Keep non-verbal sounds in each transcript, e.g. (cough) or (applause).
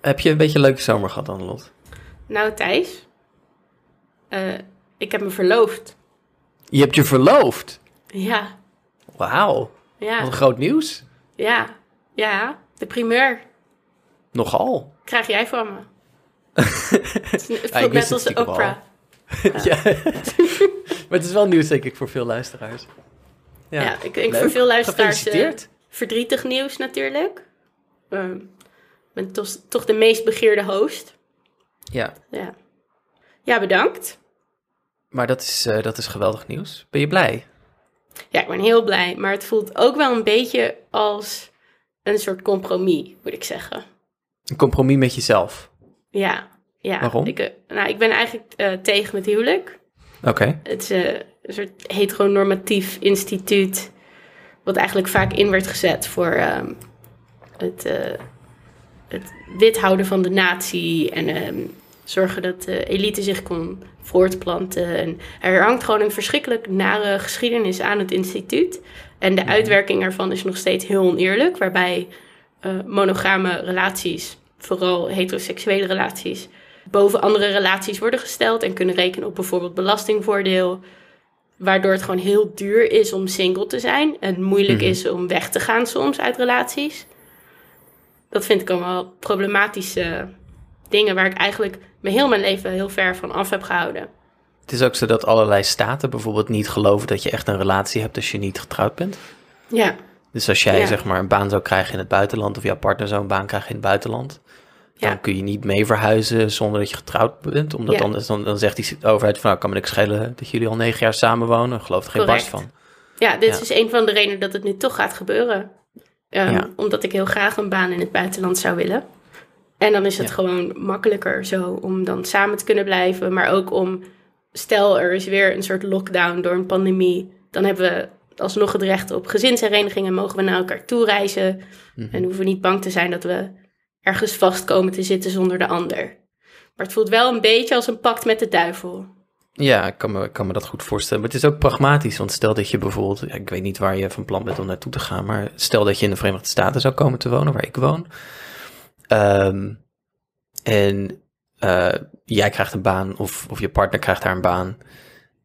Heb je een beetje een leuke zomer gehad, Annelot? Nou, Thijs, eh, ik heb me verloofd. Je hebt je verloofd? Ja, Wauw, wat ja, een groot nieuws. ja, ja. De primeur Nogal. krijg jij van me. (laughs) Het Ja, ik voelt net als. Oprah. (laughs) ja. (laughs) maar het is wel nieuws, denk ik, voor veel luisteraars. Ja, ik denk leuk. voor veel luisteraars eh, verdrietig nieuws natuurlijk. Ehm, Ik ben toch, toch de meest begeerde host. Ja, Ja, ja bedankt. maar dat is, eh, dat is geweldig nieuws. Ben je blij? Ja, ik ben heel blij. Maar het voelt ook wel een beetje als een soort compromis, moet ik zeggen. Een compromis met jezelf. Ja, ja. Waarom? Ik, eh, nou, ik ben eigenlijk eh, tegen het huwelijk. Oké. Het is een soort heteronormatief instituut, wat eigenlijk vaak in werd gezet voor ehm, het, het wit houden van de natie en ehm, zorgen dat de elite zich kon voortplanten. En er hangt gewoon een verschrikkelijk nare geschiedenis aan het instituut. En de uitwerking ervan is nog steeds heel oneerlijk, waarbij eh, monogame relaties, vooral heteroseksuele relaties, boven andere relaties worden gesteld en kunnen rekenen op bijvoorbeeld belastingvoordeel. Waardoor het gewoon heel duur is om single te zijn en moeilijk Mhm. is om weg te gaan soms uit relaties. Dat vind ik allemaal problematische dingen waar ik eigenlijk me heel mijn leven heel ver van af heb gehouden. Het is ook zo dat allerlei staten bijvoorbeeld niet geloven dat je echt een relatie hebt als je niet getrouwd bent. Ja, Dus als jij Ja. zeg maar een baan zou krijgen in het buitenland of jouw partner zou een baan krijgen in het buitenland, Ja. dan kun je niet mee verhuizen zonder dat je getrouwd bent. Omdat Ja. anders dan, dan zegt die overheid van nou kan me niks schelen dat jullie al negen jaar samenwonen. Ik geloof er geen barst Correct. van. ja dit is een van de redenen dat het nu toch gaat gebeuren. Ehm, Ja. Omdat ik heel graag een baan in het buitenland zou willen. En dan is het Ja. gewoon makkelijker zo om dan samen te kunnen blijven. Maar ook om, stel er is weer een soort lockdown door een pandemie. Dan hebben we alsnog het recht op gezinshereniging en mogen we naar elkaar toe reizen. Mhm. En hoeven we niet bang te zijn dat we ergens vast komen te zitten zonder de ander. Maar het voelt wel een beetje als een pact met de duivel. Ja, ik kan me, ik kan me dat goed voorstellen. Maar het is ook pragmatisch, want stel dat je bijvoorbeeld, ja, ik weet niet waar je van plan bent om naartoe te gaan, maar stel dat je in de Verenigde Staten zou komen te wonen, waar ik woon. Ehm, en eh, jij krijgt een baan of, of je partner krijgt daar een baan.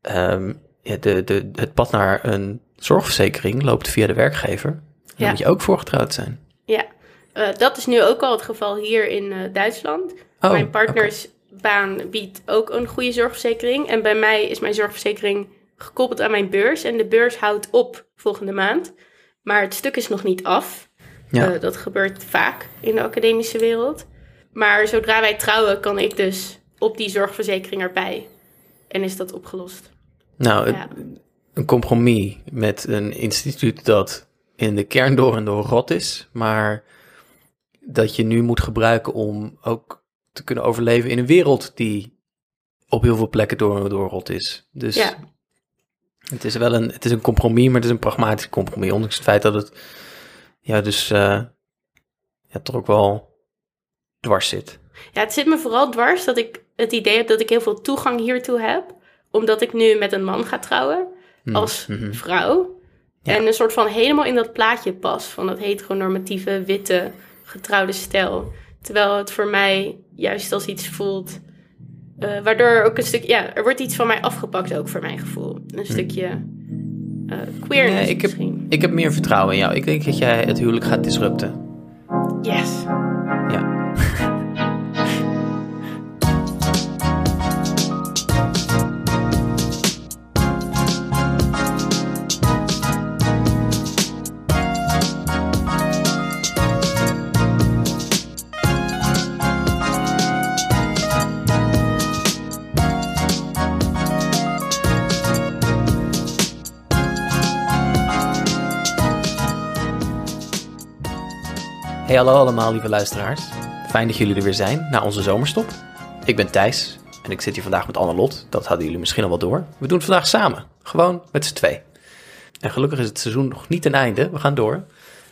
Ehm, ja, de, de, het pad naar een zorgverzekering loopt via de werkgever. Daar Ja. moet je ook voor getrouwd zijn. Ja, eh, dat is nu ook al het geval hier in eh, Duitsland. Oh, mijn partners baan biedt ook een goede zorgverzekering. En bij mij is mijn zorgverzekering gekoppeld aan mijn beurs. En de beurs houdt op volgende maand. Maar het stuk is nog niet af. Ja. Eh, dat gebeurt vaak in de academische wereld. Maar zodra wij trouwen, kan ik dus op die zorgverzekering erbij. En is dat opgelost. Nou, Ja. een compromis met een instituut dat in de kern door en door rot is, maar dat je nu moet gebruiken om ook te kunnen overleven in een wereld die op heel veel plekken door en door rot is. Dus Ja. het is wel een, het is een compromis, maar het is een pragmatisch compromis, ondanks het feit dat het ja, dus eh, ja, toch ook wel dwars zit. Ja, het zit me vooral dwars dat ik het idee heb dat ik heel veel toegang hiertoe heb. Omdat ik nu met een man ga trouwen Hmm, als mhm. vrouw. Ja. En een soort van helemaal in dat plaatje pas van dat heteronormatieve, witte, getrouwde stijl. Terwijl het voor mij juist als iets voelt. eh, waardoor ook een stuk. Ja, er wordt iets van mij afgepakt, ook voor mijn gevoel. Een stukje eh queerness Nee, ik heb- misschien. Ik heb meer vertrouwen in jou. Ik denk dat jij het huwelijk gaat disrupten. Yes. Ja. Hallo allemaal lieve luisteraars. Fijn dat jullie er weer zijn na onze zomerstop. Ik ben Thijs en ik zit hier vandaag met Annelot. Dat hadden jullie misschien al wel door. We doen vandaag samen, gewoon met z'n twee. En gelukkig is het seizoen nog niet ten einde, we gaan door.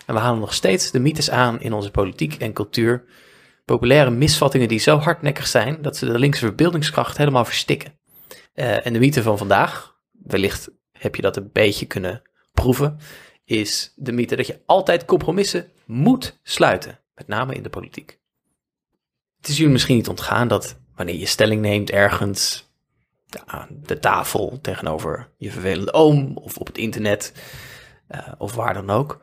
En we halen nog steeds de mythes aan in onze politiek en cultuur. Populaire misvattingen die zo hardnekkig zijn dat ze de linkse verbeeldingskracht helemaal verstikken. Eh, en de mythe van vandaag, wellicht heb je dat een beetje kunnen proeven, is de mythe dat je altijd compromissen moet sluiten, met name in de politiek. het is jullie misschien niet ontgaan dat wanneer je stelling neemt ergens aan de tafel tegenover je vervelende oom of op het internet uh, of waar dan ook.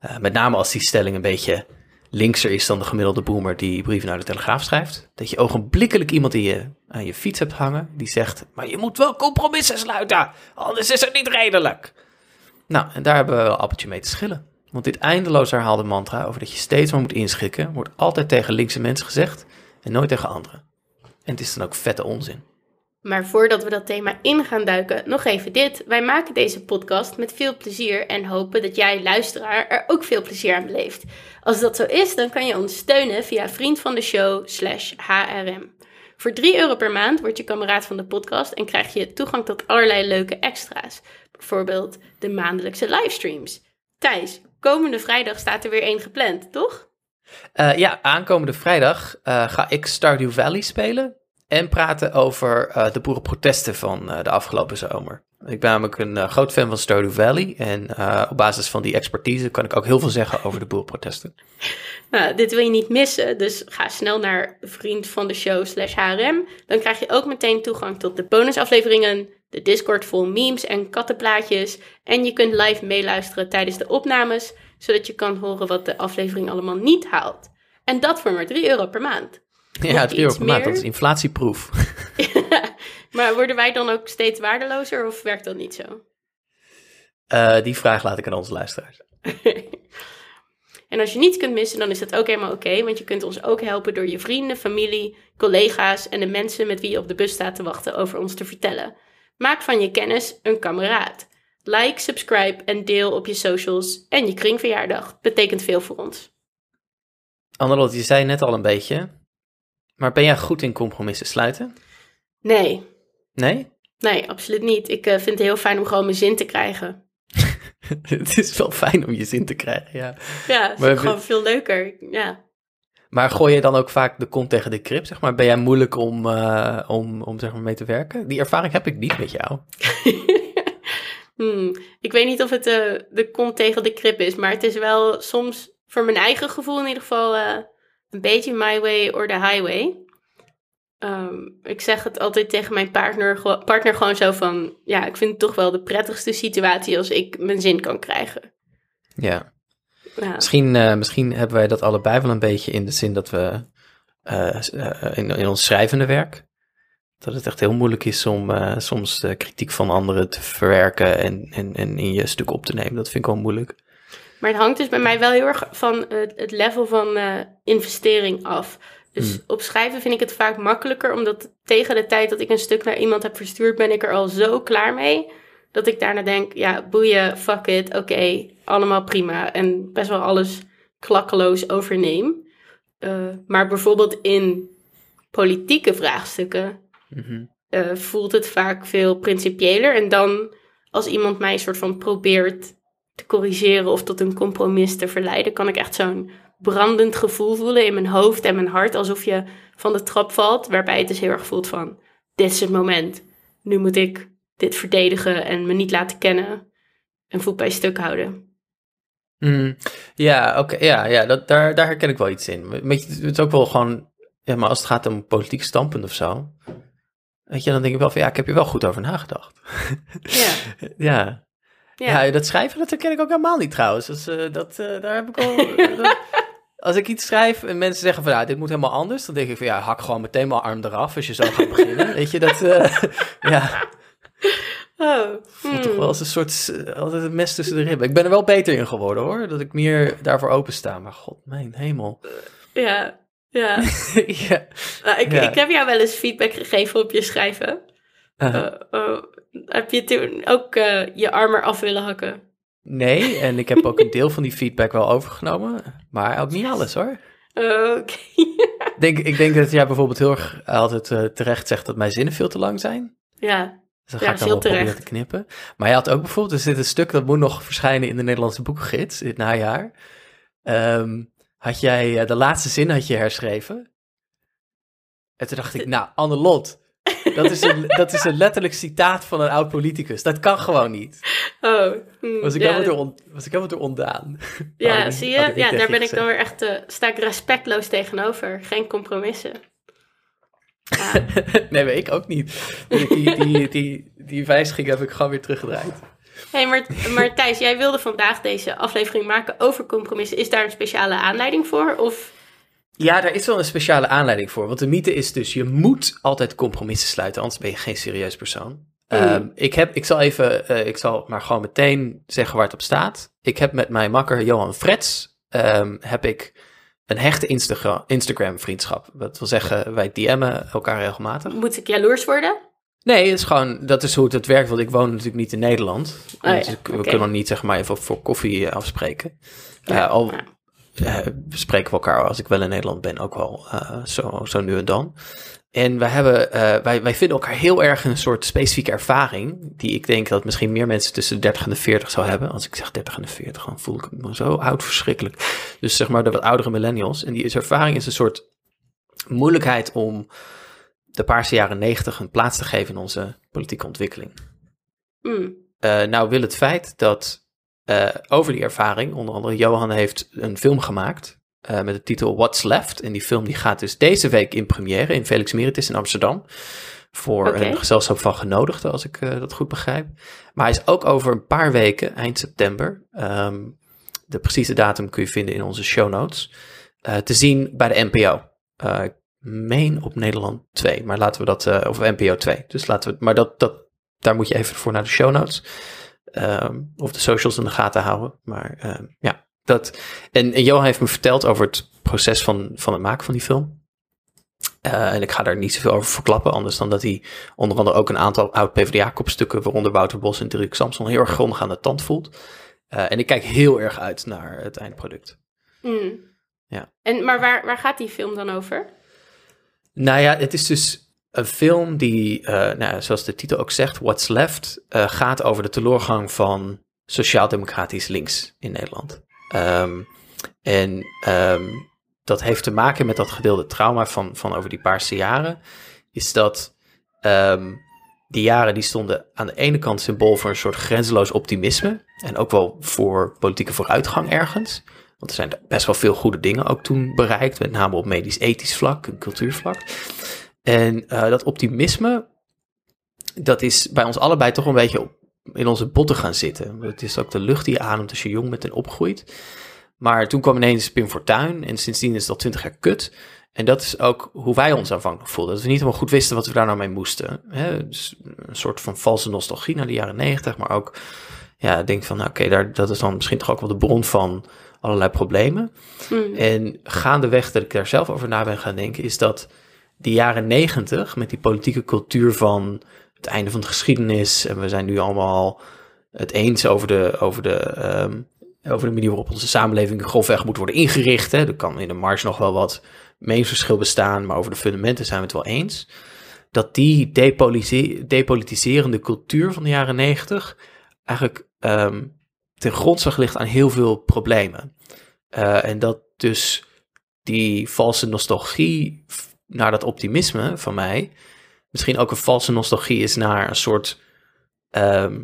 Uh, met name als die stelling een beetje linkser is dan de gemiddelde boomer die brieven naar de Telegraaf schrijft. Dat je ogenblikkelijk iemand die je aan je fiets hebt hangen, die zegt, maar je moet wel compromissen sluiten, anders is het niet redelijk. Nou, en daar hebben we wel appeltje mee te schillen. Want dit eindeloos herhaalde mantra over dat je steeds maar moet inschikken, wordt altijd tegen linkse mensen gezegd en nooit tegen anderen. En het is dan ook vette onzin. Maar voordat we dat thema in gaan duiken, nog even dit. Wij maken deze podcast met veel plezier en hopen dat jij, luisteraar, er ook veel plezier aan beleeft. Als dat zo is, dan kan je ons steunen via vriend van de show slash HRM. Voor 3 euro per maand word je kameraad van de podcast en krijg je toegang tot allerlei leuke extra's. Bijvoorbeeld de maandelijkse livestreams. Thijs, komende vrijdag staat er weer één gepland, toch? Uh, ja, aankomende vrijdag uh, ga ik Stardew Valley spelen en praten over uh, de boerenprotesten van de afgelopen zomer. Ik ben namelijk een groot fan van Stardew Valley en op basis van die expertise kan ik ook heel veel zeggen over de boerenprotesten. (laughs) Nou, dit wil je niet missen, dus ga snel naar vriend van de show slash HRM. Dan krijg je ook meteen toegang tot de bonusafleveringen, de Discord vol memes en kattenplaatjes. En je kunt live meeluisteren tijdens de opnames, zodat je kan horen wat de aflevering allemaal niet haalt. En dat voor maar 3 euro per maand. Ja, 3 euro per maand, dat is inflatieproef. (laughs) maar worden wij dan ook steeds waardelozer of werkt dat niet zo? Uh, die vraag laat ik aan onze luisteraars. (laughs) en als je niets kunt missen, dan is dat ook helemaal oké, want je kunt ons ook helpen door je vrienden, familie, collega's en de mensen met wie je op de bus staat te wachten over ons te vertellen. Maak van je kennis een kameraad. Like, subscribe en deel op je socials en je kringverjaardag. Betekent veel voor ons. Annelot, je zei net al een beetje, maar ben jij goed in compromissen sluiten? Nee. Nee? Nee, absoluut niet. Ik uh, vind het heel fijn om gewoon mijn zin te krijgen. (laughs) het is wel fijn om je zin te krijgen, ja. Ja, het is gewoon veel leuker, ja. Maar gooi je dan ook vaak de kont tegen de krip, zeg maar? Ben jij moeilijk om, uh, om, om zeg maar, mee te werken? Die ervaring heb ik niet met jou. (laughs) hmm, ik weet niet of het uh, de kont tegen de krip is, maar het is wel soms, voor mijn eigen gevoel in ieder geval, uh, een beetje my way or the highway. Um, ik zeg het altijd tegen mijn partner, partner gewoon zo van, ja, ik vind het toch wel de prettigste situatie als ik mijn zin kan krijgen. Ja. Ja. Misschien, uh, misschien hebben wij dat allebei wel een beetje in de zin dat we uh, in, in, ons schrijvende werk, dat het echt heel moeilijk is om soms de kritiek van anderen te verwerken en, en, en in je stuk op te nemen. Dat vind ik wel moeilijk. Maar het hangt dus bij mij wel heel erg van het, het level van investering af. Dus hmm. op schrijven vind ik het vaak makkelijker, omdat tegen de tijd dat ik een stuk naar iemand heb verstuurd, ben ik er al zo klaar mee dat ik daarna denk, ja, boeien, fuck it, oké, allemaal prima. En best wel alles klakkeloos overneem. Uh, maar bijvoorbeeld in politieke vraagstukken mhm. uh, voelt het vaak veel principiëler. En dan als iemand mij een soort van probeert te corrigeren of tot een compromis te verleiden, kan ik echt zo'n brandend gevoel voelen in mijn hoofd en mijn hart, alsof je van de trap valt, waarbij het dus heel erg voelt van, dit is het moment, nu moet ik dit verdedigen en me niet laten kennen en voet bij stuk houden. Mm, ja, oké, ja, ja dat, daar, daar herken ik wel iets in. Weet je, het is ook wel gewoon, ja, maar als het gaat om politiek standpunt of zo, weet je, dan denk ik wel van, ja, ik heb je wel goed over nagedacht. Ja. (laughs) ja. Ja. ja. dat schrijven, dat herken ik ook helemaal niet trouwens. Dus, uh, dat, uh, daar heb ik al... (laughs) als ik iets schrijf en mensen zeggen van, ja, dit moet helemaal anders, dan denk ik van, ja, hak gewoon meteen mijn arm eraf als je zo gaat beginnen. (laughs) Weet je, dat, uh, ja... (laughs) Oh, hmm. toch wel als een soort, altijd een mes tussen de ribben. Ik ben er wel beter in geworden hoor, dat ik meer daarvoor opensta. Maar god, mijn hemel. Ja, ja. (laughs) ja. Nou, ik, ik heb jou wel eens feedback gegeven op je schrijven. Uh, uh, heb je toen ook je armer af willen hakken? Nee, (laughs) en ik heb ook een deel van die feedback wel overgenomen, maar ook niet alles hoor. Oké. denk, ik denk dat jij bijvoorbeeld heel erg altijd terecht zegt dat mijn zinnen veel te lang zijn. Ja. Dus dan ga ik dan wel proberen te knippen. Maar je had ook bijvoorbeeld, er zit een stuk dat moet nog verschijnen in de Nederlandse boekengids het najaar. Um, had jij, de laatste zin had je herschreven. En toen dacht ik, nou, Annelot, Dat is, een, dat is een letterlijk citaat van een oud politicus. Dat kan gewoon niet. Oh, hm, Was ik ja, helemaal door, on- was ik helemaal door ontdaan. Ja, niet- zie je? Ja, daar ben ik dan weer echt, eh, sta ik respectloos tegenover. Geen compromissen. Ja. nee, maar ik ook niet. Die, die, die, die, die wijziging heb ik gewoon weer teruggedraaid. hey, maar, maar Thijs, jij wilde vandaag deze aflevering maken over compromissen. Is daar een speciale aanleiding voor? Of, Ja, daar is wel een speciale aanleiding voor. Want de mythe is dus, je moet altijd compromissen sluiten, anders ben je geen serieus persoon. Mm. Ehm, ik, heb, ik zal even, eh, ik zal maar gewoon meteen zeggen waar het op staat. Ik heb met mijn makker Johan Frets, ehm, heb ik een hechte Instagram, Instagram vriendschap. Dat wil zeggen, wij DM'en elkaar regelmatig. moet ik jaloers worden? Nee, het is gewoon, dat is hoe het, het werkt, want ik woon natuurlijk niet in Nederland. Oh dus we kunnen niet zeg maar even voor koffie afspreken. Ja, Eh, al ja. eh, spreken we elkaar als ik wel in Nederland ben ook wel eh, zo, zo nu en dan. En wij, hebben, eh, wij, wij vinden elkaar heel erg een soort specifieke ervaring. Die ik denk dat misschien meer mensen tussen de 30 en de 40 zou hebben. Als ik zeg 30 en de 40, dan voel ik me zo oud verschrikkelijk. Dus zeg maar de wat oudere millennials. En die is ervaring is een soort moeilijkheid om de paarse jaren 90 een plaats te geven in onze politieke ontwikkeling. Hm. Eh, nou wil het feit dat eh, over die ervaring, onder andere Johan heeft een film gemaakt eh, met de titel What's Left. En die film die gaat dus deze week in première in Felix Meritis in Amsterdam. Voor een gezelschap van genodigden, als ik eh, dat goed begrijp. Maar hij is ook over een paar weken, eind september. ehm, de precieze datum kun je vinden in onze show notes. eh, te zien bij de NPO. Ik meen op Nederland 2, maar laten we dat, of NPO 2. Dus laten we, maar dat, dat, daar moet je even voor naar de show notes. Ehm, of de socials in de gaten houden. Maar ehm, ja, dat. En, en Johan heeft me verteld over het proces van, van het maken van die film. Eh, en ik ga daar niet zoveel over verklappen, anders dan dat hij onder andere ook een aantal oud-PVDA-kopstukken, waaronder Wouter Bos en Dirk Samson, heel erg grondig aan de tand voelt. Eh, en ik kijk heel erg uit naar het eindproduct. Hm. Ja. En, maar waar, waar gaat die film dan over? Nou ja, het is dus een film die, eh, nou, zoals de titel ook zegt, What's Left, gaat over de teleurgang van sociaal-democratisch links in Nederland. Ehm, en ehm, dat heeft te maken met dat gedeelde trauma van, van over die paarse jaren. Is dat ehm, die jaren die stonden aan de ene kant symbool voor een soort grenzeloos optimisme. En ook wel voor politieke vooruitgang ergens. Want er zijn best wel veel goede dingen ook toen bereikt. Met name op medisch-ethisch vlak en cultuurvlak. En eh, dat optimisme, dat is bij ons allebei toch een beetje in onze botten gaan zitten. Het is ook de lucht die je ademt als je jong bent en opgroeit. Maar toen kwam ineens Pim Fortuyn en sindsdien is al twintig jaar kut. En dat is ook hoe wij ons aanvankelijk voelden. Dat we niet helemaal goed wisten wat we daar nou mee moesten. Hè? Dus een soort van valse nostalgie naar de jaren negentig. Maar ook, ja, denk van, nou, oké, daar dat is dan misschien toch ook wel de bron van allerlei problemen. Hm. En gaandeweg dat ik daar zelf over na ben gaan denken, is dat die jaren negentig met die politieke cultuur van het einde van de geschiedenis. En we zijn nu allemaal het eens over de, over de, ehm, over de manier waarop onze samenleving grofweg moet worden ingericht. Hè. Er kan in de mars nog wel wat meningsverschil bestaan, maar over de fundamenten zijn we het wel eens. Dat die depolitise- depolitiserende cultuur van de jaren negentig eigenlijk ehm, ten grondslag ligt aan heel veel problemen. Eh, en dat dus die valse nostalgie naar dat optimisme van mij misschien ook een valse nostalgie is naar een soort ehm,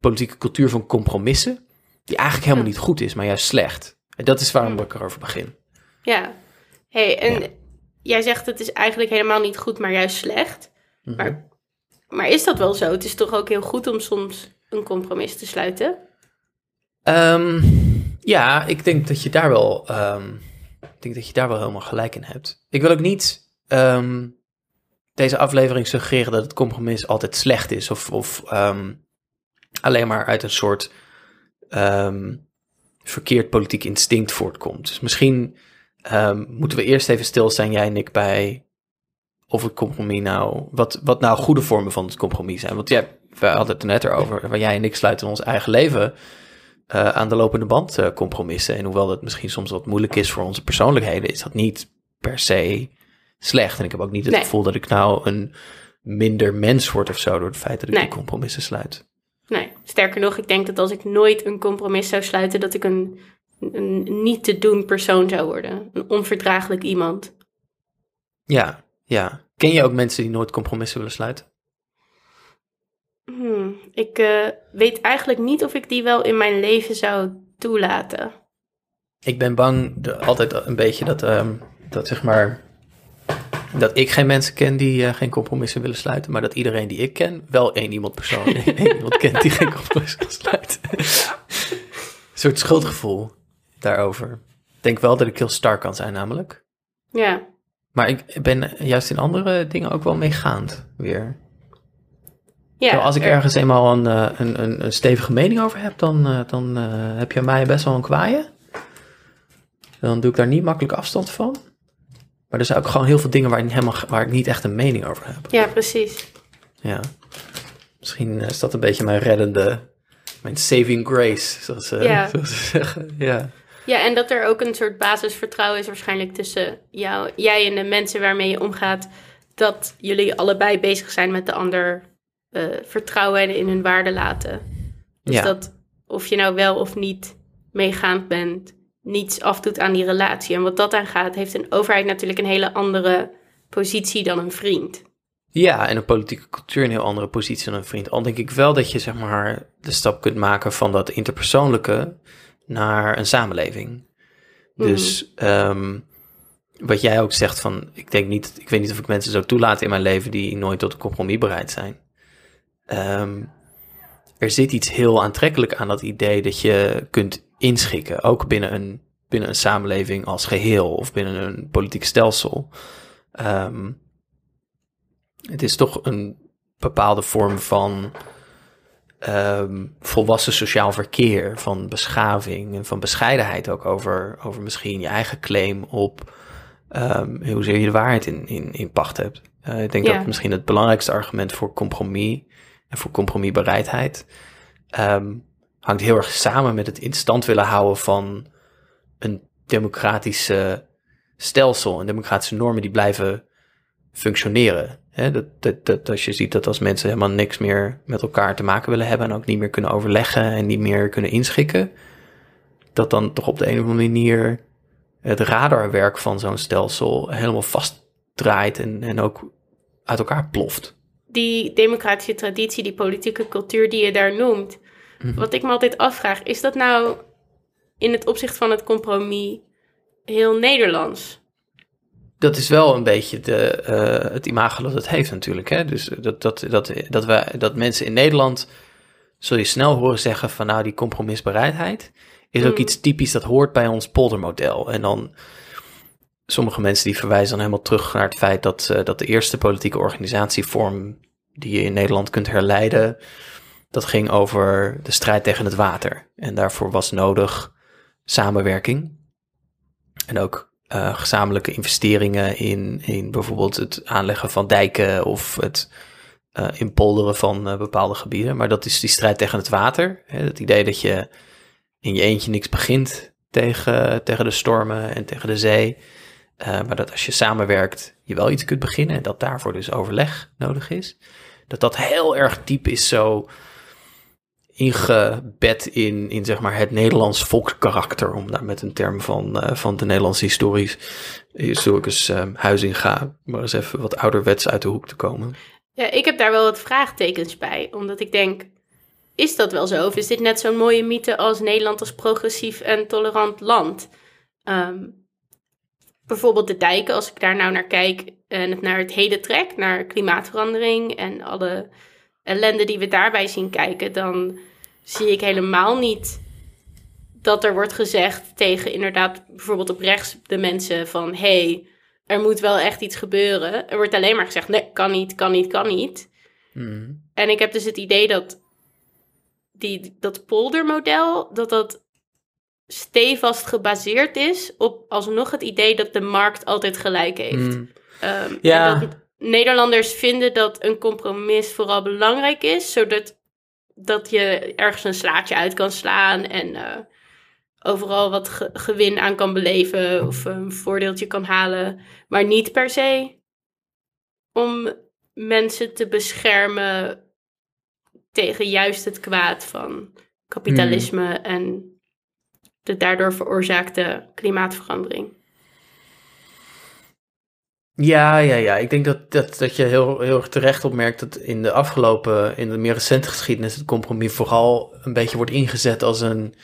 politieke cultuur van compromissen, die eigenlijk helemaal niet goed is, maar juist slecht. En dat is waarom Hm. ik erover begin. Ja. hey, en Ja. jij zegt het is eigenlijk helemaal niet goed, maar juist slecht. Mhm. Maar, maar is dat wel zo? Het is toch ook heel goed om soms een compromis te sluiten? Ehm, ja, ik denk dat je daar wel, ehm, ik denk dat je daar wel helemaal gelijk in hebt. Ik wil ook niet deze aflevering suggereren dat het compromis altijd slecht is of, of ehm, alleen maar uit een soort ehm, verkeerd politiek instinct voortkomt. Dus misschien ehm, moeten we eerst even stilstaan, jij en ik, bij of het compromis nou, wat, wat nou goede vormen van het compromis zijn. Want ja, we hadden het er net erover, waar jij en ik sluiten ons eigen leven eh, aan de lopende band eh, compromissen. En hoewel dat misschien soms wat moeilijk is voor onze persoonlijkheden, is dat niet per se slecht. En ik heb ook niet het Nee. gevoel dat ik nou een minder mens word of zo door het feit dat ik Nee. die compromissen sluit. Nee, sterker nog, ik denk dat als ik nooit een compromis zou sluiten, dat ik een, een niet te doen persoon zou worden. Een onverdraaglijk iemand. Ja, ja. Ken je ook mensen die nooit compromissen willen sluiten? Hmm, ik uh, weet eigenlijk niet of ik die wel in mijn leven zou toelaten. Ik ben bang de, altijd een beetje dat, um, dat zeg maar dat ik geen mensen ken die uh, geen compromissen willen sluiten, maar dat iedereen die ik ken wel één iemand persoonlijk (laughs) één iemand kent die geen compromissen wil sluiten. een soort schuldgevoel daarover. Ik denk wel dat ik heel sterk kan zijn, namelijk. Ja. Maar ik ben juist in andere dingen ook wel meegaand weer. Ja, als ik ergens eenmaal een, eh, een, een, een, stevige mening over heb, dan, uh, dan uh, heb je mij best wel een kwaaie. Dan doe ik daar niet makkelijk afstand van. Maar er zijn ook gewoon heel veel dingen waar ik, helemaal, waar ik niet echt een mening over heb. Ja, precies. Ja. Misschien is dat een beetje mijn reddende, mijn saving grace, zoals, ze, ja. (laughs) zoals ze zeggen. Ja. Ja, en dat er ook een soort basisvertrouwen is waarschijnlijk tussen jou, jij en de mensen waarmee je omgaat. Dat jullie allebei bezig zijn met de ander uh, vertrouwen en in hun waarde laten. Dus ja. dat of je nou wel of niet meegaand bent, niets afdoet aan die relatie. En wat dat aangaat, heeft een overheid natuurlijk een hele andere positie dan een vriend. Ja, en een politieke cultuur een heel andere positie dan een vriend. Al denk ik wel dat je zeg maar de stap kunt maken van dat interpersoonlijke naar een samenleving. Dus um, wat jij ook zegt van, ik denk niet, ik weet niet of ik mensen zou toelaten in mijn leven die nooit tot een compromis bereid zijn. Um, er zit iets heel aantrekkelijk aan dat idee dat je kunt inschikken, ook binnen een, binnen een samenleving als geheel of binnen een politiek stelsel. Um, het is toch een bepaalde vorm van um, volwassen sociaal verkeer, van beschaving en van bescheidenheid ook over, over misschien je eigen claim op um, hoezeer je de waarheid in, in, in pacht hebt. Uh, ik denk ja. dat misschien het belangrijkste argument voor compromis en voor compromisbereidheid um, hangt heel erg samen met het in stand willen houden van een democratische stelsel en democratische normen die blijven functioneren. Dat, dat, als je ziet dat als mensen helemaal niks meer met elkaar te maken willen hebben en ook niet meer kunnen overleggen en niet meer kunnen inschikken, dat dan toch op de een of andere manier het radarwerk van zo'n stelsel helemaal vastdraait en, en ook uit elkaar ploft. Die democratische traditie, die politieke cultuur die je daar noemt, mm -hmm. wat ik me altijd afvraag, is dat nou in het opzicht van het compromis heel Nederlands? dat is wel een beetje de, uh, het imago dat het heeft natuurlijk. Hè? Dus dat, dat, dat, dat, wij, dat mensen in Nederland, zul je snel horen zeggen van nou die compromisbereidheid, is ook mm. iets typisch dat hoort bij ons poldermodel. En dan sommige mensen die verwijzen dan helemaal terug naar het feit dat, uh, dat de eerste politieke organisatievorm die je in Nederland kunt herleiden, dat ging over de strijd tegen het water. En daarvoor was nodig samenwerking. En ook uh, gezamenlijke investeringen in, in bijvoorbeeld het aanleggen van dijken of het uh, inpolderen van uh, bepaalde gebieden. Maar dat is die strijd tegen het water. Hè? Het idee dat je in je eentje niks begint tegen, tegen de stormen en tegen de zee. maar dat als je samenwerkt, je wel iets kunt beginnen en dat daarvoor dus overleg nodig is. Dat dat heel erg diep is zo ingebed in, in zeg maar het Nederlands volkskarakter, om daar met een term van, uh, van de Nederlandse historisch, historicus uh, Huizinga maar eens even wat ouderwets uit de hoek te komen. Ja, ik heb daar wel wat vraagtekens bij, omdat ik denk, is dat wel zo? Of is dit net zo'n mooie mythe als Nederland als progressief en tolerant land? Um, bijvoorbeeld de dijken, als ik daar nou naar kijk en het naar het heden trek, naar klimaatverandering en alle ellende die we daarbij zien kijken, dan zie ik helemaal niet dat er wordt gezegd tegen inderdaad bijvoorbeeld op rechts de mensen van hey, er moet wel echt iets gebeuren. Er wordt alleen maar gezegd nee, kan niet, kan niet, kan niet. Hmm. En ik heb dus het idee dat die, dat poldermodel, dat dat stevast gebaseerd is op alsnog het idee dat de markt altijd gelijk heeft. Hmm. Um, ja. dat Nederlanders vinden dat een compromis vooral belangrijk is, zodat dat je ergens een slaatje uit kan slaan en uh, overal wat ge gewin aan kan beleven of een voordeeltje kan halen. Maar niet per se om mensen te beschermen tegen juist het kwaad van kapitalisme hmm. en de daardoor veroorzaakte klimaatverandering. Ja, ja, ja. Ik denk dat, dat, dat je heel, heel erg terecht opmerkt dat in de afgelopen, in de meer recente geschiedenis, het compromis vooral een beetje wordt ingezet als een,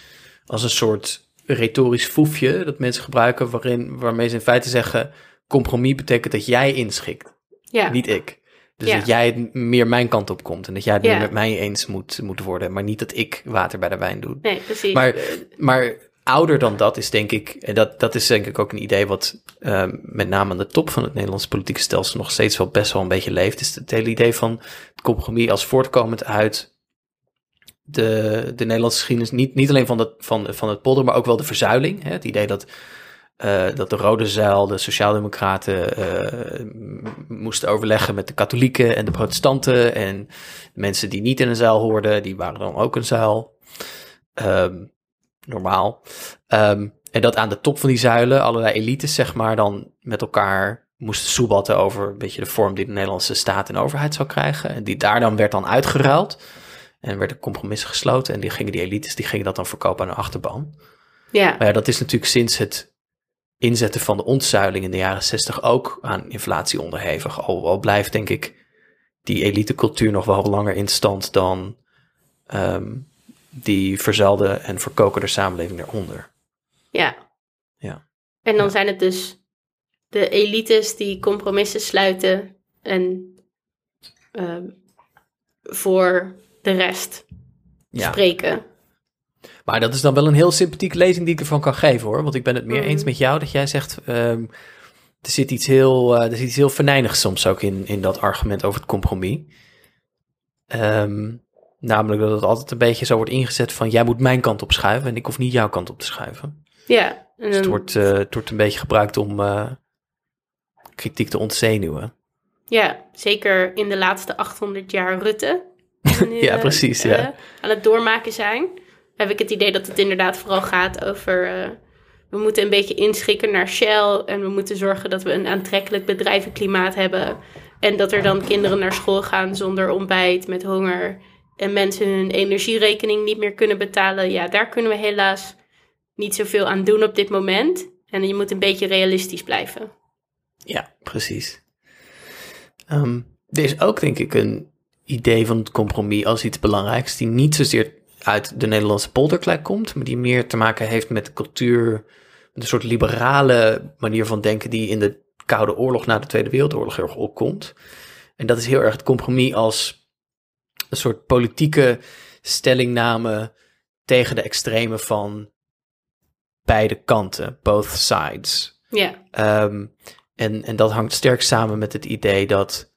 als een soort retorisch foefje dat mensen gebruiken, waarin, waarmee ze in feite zeggen: compromis betekent dat jij inschikt, Ja, niet ik. Dus Ja. dat jij meer mijn kant op komt en dat jij het Ja. meer met mij eens moet, moet worden, maar niet dat ik water bij de wijn doe. nee, precies. Maar, maar ouder dan dat is denk ik, en dat, dat is denk ik ook een idee wat eh, met name aan de top van het Nederlandse politieke stelsel nog steeds wel best wel een beetje leeft, is het hele idee van compromis als voortkomend uit de, de Nederlandse geschiedenis, niet, niet alleen van, dat, van, van het polder, maar ook wel de verzuiling. Hè? Het idee dat, eh, dat de Rode Zuil, de Sociaaldemocraten m- moesten overleggen met de katholieken en de protestanten en mensen die niet in een zuil hoorden, die waren dan ook een zuil. Ehm, normaal. Ehm, en dat aan de top van die zuilen allerlei elites, zeg maar, dan met elkaar moesten soebatten over een beetje de vorm die de Nederlandse staat en overheid zou krijgen. En die daar dan werd dan uitgeruild. En er werden compromissen gesloten. En die gingen die elites, die gingen dat dan verkopen aan de achterban. ja, Maar ja, dat is natuurlijk sinds het inzetten van de ontzuiling in de jaren zestig ook aan inflatie onderhevig. Al, al blijft, denk ik, die elitecultuur nog wel langer in stand dan ehm, die verzuilde en verkokerde samenleving daaronder. ja. Ja. En dan Ja. zijn het dus de elites die compromissen sluiten en ehm, voor de rest Ja. spreken. Maar dat is dan wel een heel sympathieke lezing die ik ervan kan geven hoor. Want ik ben het meer Mhm. eens met jou dat jij zegt. ehm, er zit iets heel, eh, er zit iets heel venijnigs soms ook in, in dat argument over het compromis. Ehm, namelijk dat het altijd een beetje zo wordt ingezet van jij moet mijn kant op schuiven en ik hoef niet jouw kant op te schuiven. Ja, Dus het wordt, eh, het wordt een beetje gebruikt om eh, kritiek te ontzenuwen. ja, zeker in de laatste 800 jaar Rutte. (laughs) nu, Ja, eh, precies, ja. aan het doormaken zijn. Heb ik het idee dat het inderdaad vooral gaat over... we moeten een beetje inschikken naar Shell... en we moeten zorgen dat we een aantrekkelijk bedrijvenklimaat hebben... en dat er dan kinderen naar school gaan zonder ontbijt, met honger... en mensen hun energierekening niet meer kunnen betalen. Ja, daar kunnen we helaas niet zoveel aan doen op dit moment. En je moet een beetje realistisch blijven. Ja, precies. Ehm, er is ook denk ik een idee van het compromis als iets belangrijks, die niet zozeer uit de Nederlandse polderklek komt, maar die meer te maken heeft met de cultuur, een soort liberale manier van denken die in de Koude Oorlog na de Tweede Wereldoorlog heel erg opkomt. En dat is heel erg het compromis als een soort politieke stellingname tegen de extremen van beide kanten, both sides. Ja, Ehm, en, en dat hangt sterk samen met het idee dat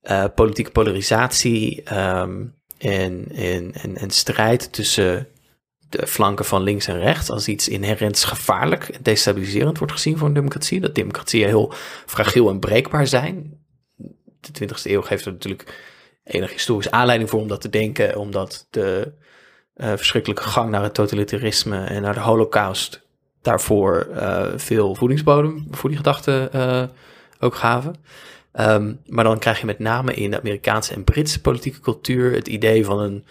eh, politieke polarisatie ehm, en, en, en, en strijd tussen de flanken van links en rechts als iets inherent gevaarlijk en destabiliserend wordt gezien voor een democratie. Dat democratieën heel fragiel en breekbaar zijn. De 20e eeuw geeft er natuurlijk enige historische aanleiding voor om dat te denken, omdat de eh, verschrikkelijke gang naar het totalitarisme en naar de holocaust daarvoor eh, veel voedingsbodem voor die gedachten eh, ook gaven. Ehm, maar dan krijg je met name in de Amerikaanse en Britse politieke cultuur het idee van een,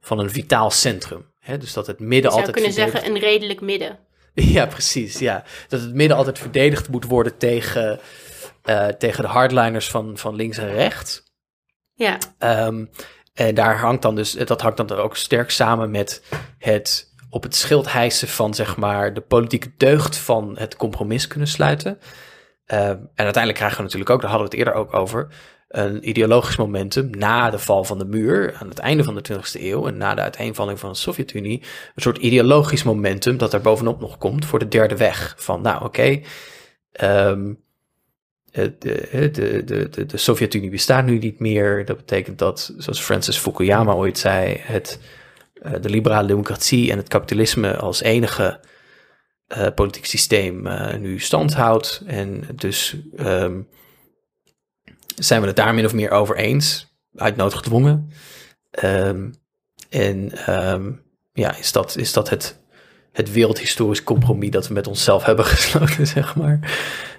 van een vitaal centrum. Hè? Dus dat het midden je zou altijd kunnen zeggen een redelijk midden. (laughs) ja, precies. Ja. Dat het midden altijd verdedigd moet worden tegen, tegen de hardliners van, van links en rechts. Ja, Ehm, en daar hangt dan dus, dat hangt dan ook sterk samen met het op het schild hijsen van zeg maar de politieke deugd van het compromis kunnen sluiten. Ehm, en uiteindelijk krijgen we natuurlijk ook, daar hadden we het eerder ook over, een ideologisch momentum na de val van de muur aan het einde van de 20e eeuw en na de uiteenvalling van de Sovjet-Unie. Een soort ideologisch momentum dat er bovenop nog komt voor de derde weg. Van nou oké, ehm, de, de, de, de, de Sovjet-Unie bestaat nu niet meer. Dat betekent dat, zoals Francis Fukuyama ooit zei, het, eh, de liberale democratie en het kapitalisme als enige eh, politiek systeem eh, nu stand houdt. En dus ehm, zijn we het daar min of meer over eens, uit nood gedwongen. Ehm, en ehm, ja, is dat, is dat het, het wereldhistorisch compromis dat we met onszelf hebben (laughs) gesloten, zeg maar.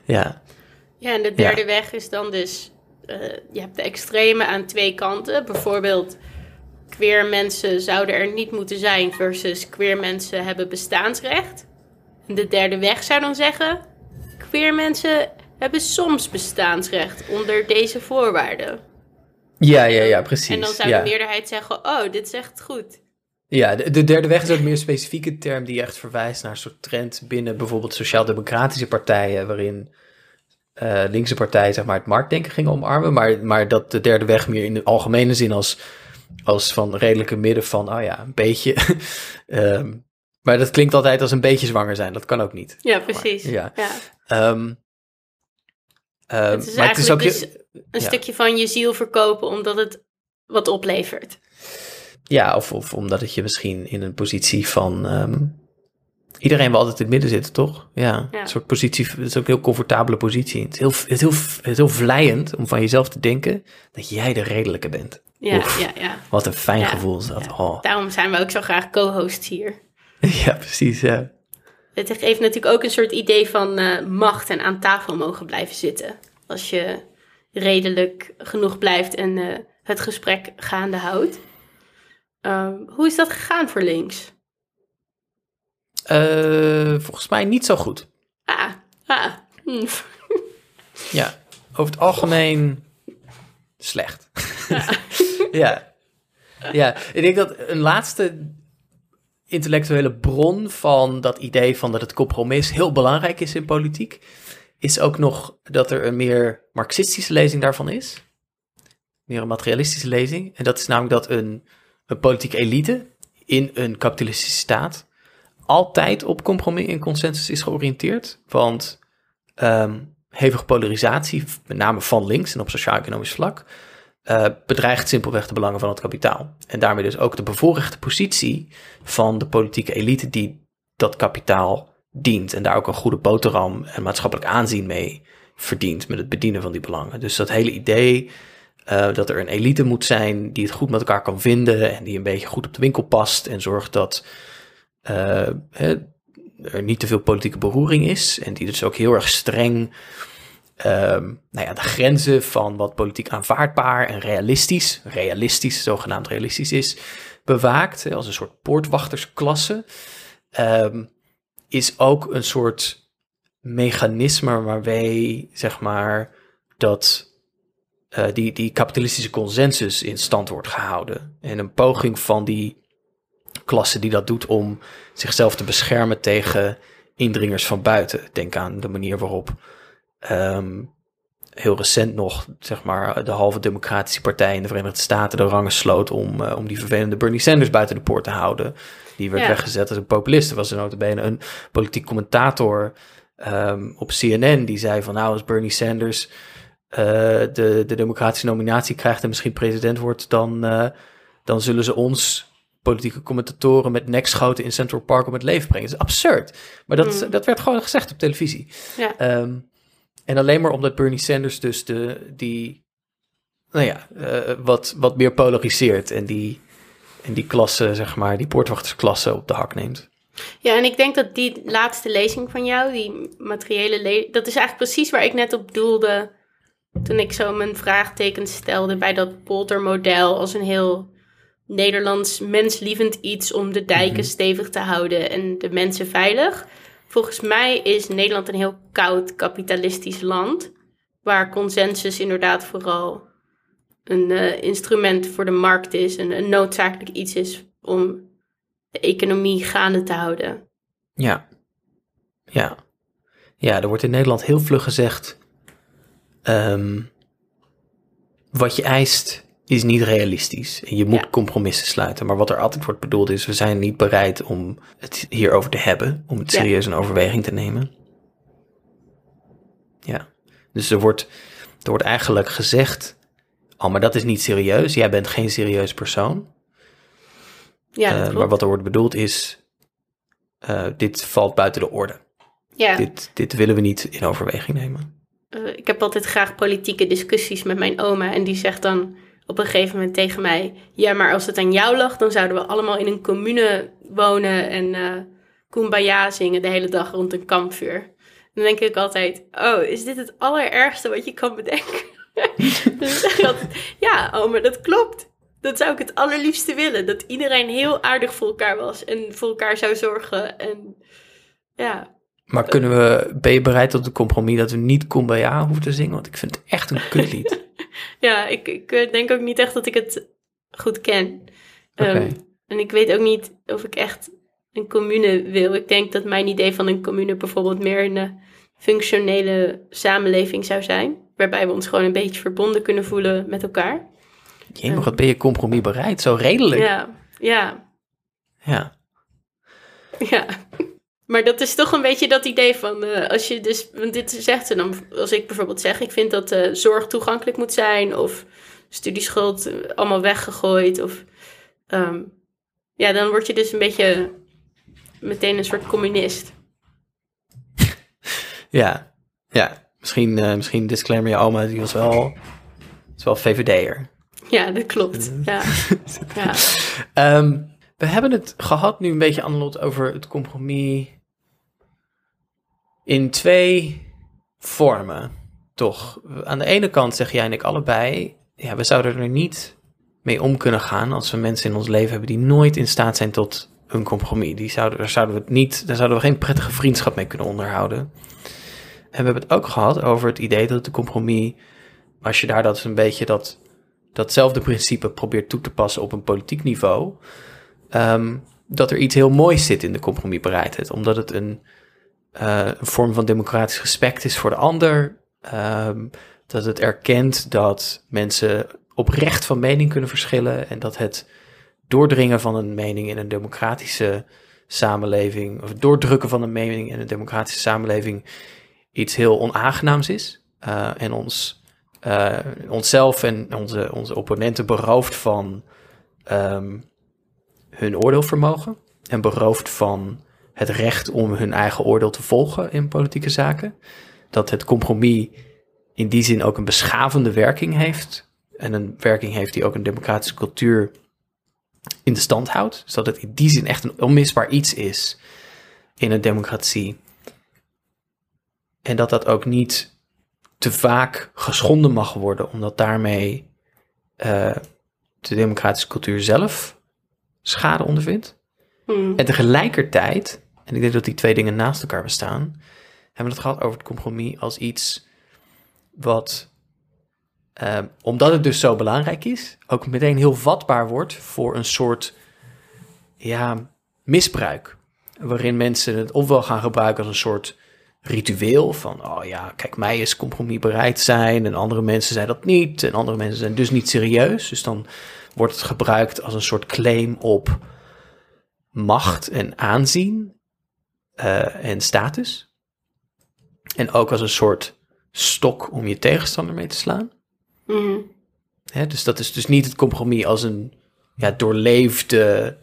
Ja. Ja en de derde weg is dan dus... eh, je hebt de extreme aan twee kanten. Bijvoorbeeld, queer mensen zouden er niet moeten zijn... versus queer mensen hebben bestaansrecht. En de derde weg zou dan zeggen... queer mensen hebben soms bestaansrecht onder deze voorwaarden. Ja, ja, ja, precies. En dan zou ja. de meerderheid zeggen, oh, dit is echt goed. Ja, de, de derde weg is ook meer een specifieke term die echt verwijst naar een soort trend binnen bijvoorbeeld sociaal-democratische partijen, waarin eh, linkse partijen zeg maar het marktdenken gingen omarmen, maar, maar dat de derde weg meer in de algemene zin als, als van redelijke midden van, oh ja, een beetje. (laughs) Ehm, maar dat klinkt altijd als een beetje zwanger zijn, dat kan ook niet. Ja, precies. ja. Ja. Ehm, ehm, Het is maar het is ook eigenlijk heel- dus een ja. stukje van je ziel verkopen omdat het wat oplevert. Ja, of, of omdat het je misschien in een positie van. Iedereen wil altijd in het midden zitten, toch? Ja, Ja. een soort positie. Het is ook een heel comfortabele positie. Het is heel, het is heel, het is heel vlijend om van jezelf te denken dat jij de redelijke bent. Ja, Oef. ja, ja. Wat een fijn Ja, gevoel is dat. ja. Oh. Daarom zijn we ook zo graag co-hosts hier. (laughs) Ja, precies. Ja. Het geeft natuurlijk ook een soort idee van eh, macht en aan tafel mogen blijven zitten. Als je redelijk genoeg blijft en eh, het gesprek gaande houdt. Ehm, hoe is dat gegaan voor links? Eh, volgens mij niet zo goed. Ah, ah. hm. Ja, over het algemeen slecht. (laughs) ja. ja, ik denk dat een laatste intellectuele bron van dat idee van dat het compromis heel belangrijk is in politiek, is ook nog dat er een meer marxistische lezing daarvan is. Meer een materialistische lezing. En dat is namelijk dat een, een politieke elite in een kapitalistische staat altijd op compromis en consensus is georiënteerd. Want ehm, hevige polarisatie, met name van links en op sociaal-economisch vlak, eh, bedreigt simpelweg de belangen van het kapitaal. En daarmee dus ook de bevoorrechte positie van de politieke elite die dat kapitaal dient. En daar ook een goede boterham en maatschappelijk aanzien mee verdient met het bedienen van die belangen. Dus dat hele idee eh, dat er een elite moet zijn die het goed met elkaar kan vinden en die een beetje goed op de winkel past en zorgt dat hè, er niet te veel politieke beroering is. En die dus ook heel erg streng ehm, nou ja, de grenzen van wat politiek aanvaardbaar en realistisch, realistisch, zogenaamd realistisch is, bewaakt. Als een soort poortwachtersklasse. Ehm, is ook een soort mechanisme waarmee, zeg maar, dat eh, die, die kapitalistische consensus in stand wordt gehouden. En een poging van die klasse die dat doet om zichzelf te beschermen tegen indringers van buiten. Denk aan de manier waarop ehm, heel recent nog, zeg maar, de halve democratische partij in de Verenigde Staten de rangen sloot om, eh, om die vervelende Bernie Sanders buiten de poort te houden. Die werd Ja. weggezet als een populist. Er was er notabene een politiek commentator ehm, op CNN die zei van nou, als Bernie Sanders eh, de, de democratische nominatie krijgt en misschien president wordt, dan, eh, dan zullen ze ons politieke commentatoren met nekschoten in Central Park om het leven brengen. Dat is absurd. Maar dat, Mm. dat werd gewoon gezegd op televisie. Ja. Ehm, en alleen maar omdat Bernie Sanders dus de, die, nou ja, eh, wat, wat meer polariseert en die, en die klasse, zeg maar, die poortwachtersklasse op de hak neemt. Ja, en ik denk dat die laatste lezing van jou, die materiële dat is eigenlijk precies waar ik net op doelde toen ik zo mijn vraagtekens stelde bij dat poldermodel als een heel Nederlands menslievend iets om de dijken stevig te houden en de mensen veilig. Volgens mij is Nederland een heel koud kapitalistisch land, waar consensus inderdaad vooral een eh, instrument voor de markt is en een noodzakelijk iets is om de economie gaande te houden. Ja. Ja. Ja, er wordt in Nederland heel vlug gezegd, ehm, wat je eist is niet realistisch. En je moet Ja. compromissen sluiten. Maar wat er altijd wordt bedoeld is, we zijn niet bereid om het hierover te hebben, om het serieus in overweging te nemen. Ja. Dus er wordt, er wordt eigenlijk gezegd, oh, maar dat is niet serieus. Jij bent geen serieus persoon. Ja, dat Eh, maar wat er wordt bedoeld is, eh, dit valt buiten de orde. ja. Dit, dit willen we niet in overweging nemen. Eh, ik heb altijd graag politieke discussies met mijn oma. En die zegt dan op een gegeven moment tegen mij: Ja, maar als het aan jou lag, dan zouden we allemaal in een commune wonen en eh kumbaya zingen de hele dag rond een kampvuur. Dan denk ik altijd: Oh, is dit het allerergste wat je kan bedenken? dan zeg ik Ja, oma, dat klopt. Dat zou ik het allerliefste willen. Dat iedereen heel aardig voor elkaar was en voor elkaar zou zorgen. En ja, Maar kunnen we, ben je bereid tot een compromis dat we niet Kumbaya hoeven te zingen? Want ik vind het echt een kutlied. (laughs) ja, ik, ik eh, denk ook niet echt dat ik het goed ken. Ehm, en ik weet ook niet of ik echt een commune wil. Ik denk dat mijn idee van een commune bijvoorbeeld meer een eh, functionele samenleving zou zijn. Waarbij we ons gewoon een beetje verbonden kunnen voelen met elkaar. Jemig, wat ben je compromis bereid? Zo redelijk. Ja, ja, ja. ja. Maar dat is toch een beetje dat idee van, eh, als je dus, want dit zegt ze dan, als ik bijvoorbeeld zeg, ik vind dat eh, zorg toegankelijk moet zijn, of studieschuld eh, allemaal weggegooid, of ehm, ja, dan word je dus een beetje meteen een soort communist. (laughs) Ja, ja. Misschien, misschien disclaimer je oma, die was wel, is wel VVD'er. Ja, dat klopt. Ja, (laughs) ja. Ehm, we hebben het gehad nu een beetje, Annelot, over het compromis in twee vormen, toch? Aan de ene kant zeg jij en ik allebei, ja, we zouden er niet mee om kunnen gaan als we mensen in ons leven hebben die nooit in staat zijn tot een compromis. Die zouden, daar zouden we niet, daar zouden we geen prettige vriendschap mee kunnen onderhouden. En we hebben het ook gehad over het idee dat de compromis, als je daar dat een beetje dat, datzelfde principe probeert toe te passen op een politiek niveau, ehm, dat er iets heel moois zit in de compromisbereidheid. Omdat het een, eh, een vorm van democratisch respect is voor de ander. ehm, dat het erkent dat mensen oprecht van mening kunnen verschillen en dat het doordringen van een mening in een democratische samenleving, of het doordrukken van een mening in een democratische samenleving, iets heel onaangenaams is. eh, en ons, eh, onszelf en onze, onze opponenten berooft van ehm, hun oordeelvermogen en berooft van het recht om hun eigen oordeel te volgen in politieke zaken. Dat het compromis in die zin ook een beschavende werking heeft. En een werking heeft die ook een democratische cultuur in de stand houdt. Dus dat het in die zin echt een onmisbaar iets is in een democratie. En dat dat ook niet te vaak geschonden mag worden, omdat daarmee eh, de democratische cultuur zelf schade ondervindt. Hm. En tegelijkertijd, en ik denk dat die twee dingen naast elkaar bestaan, hebben we het gehad over het compromis als iets wat, eh, omdat het dus zo belangrijk is, ook meteen heel vatbaar wordt voor een soort ja, misbruik. Waarin mensen het ofwel gaan gebruiken als een soort ritueel van, oh ja, kijk, mij is compromis bereid zijn en andere mensen zijn dat niet en andere mensen zijn dus niet serieus. Dus dan wordt het gebruikt als een soort claim op macht en aanzien eh, en status. En ook als een soort stok om je tegenstander mee te slaan. Mhm. Hè, dus dat is dus niet het compromis als een ja, doorleefde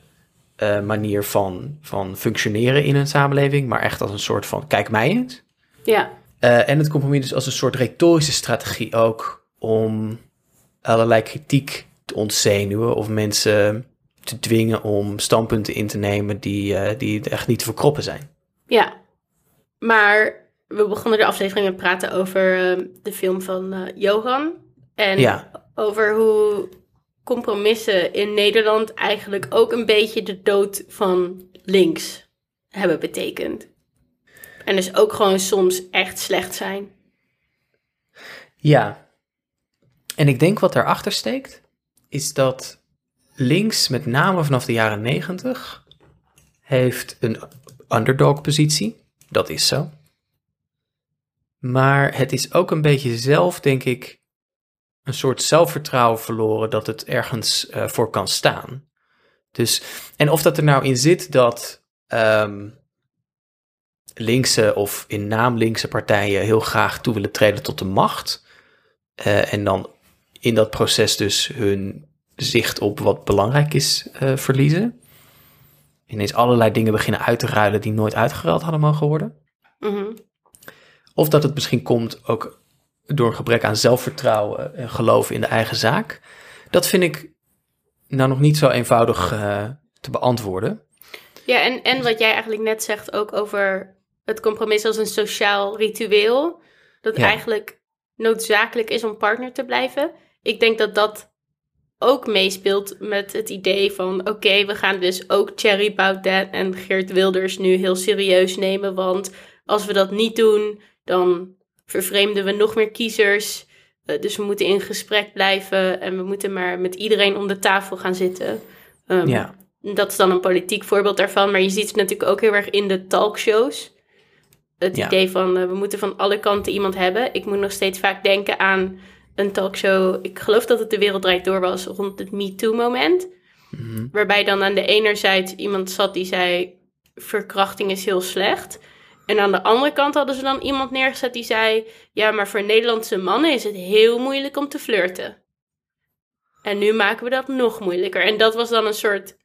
eh, manier van, van functioneren in een samenleving, maar echt als een soort van kijk mij eens. Ja, Eh, en het compromis dus als een soort retorische strategie ook om allerlei kritiek te ontzenuwen of mensen te dwingen om standpunten in te nemen die, eh, die echt niet te verkroppen zijn. Ja. Maar we begonnen de aflevering met praten over eh, de film van eh, Johan. En Ja. over hoe compromissen in Nederland eigenlijk ook een beetje de dood van links hebben betekend. En dus ook gewoon soms echt slecht zijn. Ja. En ik denk wat daarachter steekt, is dat links, met name vanaf de jaren negentig, heeft een underdog-positie. Dat is zo. Maar het is ook een beetje zelf, denk ik, een soort zelfvertrouwen verloren dat het ergens eh, voor kan staan. Dus, en of dat er nou in zit dat ehm, linkse of in naam linkse partijen heel graag toe willen treden tot de macht. eh, en dan in dat proces dus hun zicht op wat belangrijk is eh, verliezen. Ineens allerlei dingen beginnen uit te ruilen die nooit uitgeruild hadden mogen worden. Mhm. Of dat het misschien komt ook door een gebrek aan zelfvertrouwen en geloof in de eigen zaak. Dat vind ik nou nog niet zo eenvoudig eh, te beantwoorden. Ja, en, en wat jij eigenlijk net zegt ook over het compromis als een sociaal ritueel. Dat Ja. eigenlijk noodzakelijk is om partner te blijven. Ik denk dat dat ook meespeelt met het idee van... oké, we gaan dus ook Thierry Baudet en Geert Wilders nu heel serieus nemen... want als we dat niet doen, dan vervreemden we nog meer kiezers. Eh, dus we moeten in gesprek blijven en we moeten maar met iedereen om de tafel gaan zitten. Um, Ja. Dat is dan een politiek voorbeeld daarvan, maar je ziet het natuurlijk ook heel erg in de talkshows. Het Ja. idee van eh, we moeten van alle kanten iemand hebben. Ik moet nog steeds vaak denken aan een talkshow. Ik geloof dat het de wereld draait door was rond het MeToo-moment. Mhm. Waarbij dan aan de enerzijds iemand zat die zei: verkrachting is heel slecht. En aan de andere kant hadden ze dan iemand neergezet die zei: ja, maar voor Nederlandse mannen is het heel moeilijk om te flirten. En nu maken we dat nog moeilijker. En dat was dan een soort.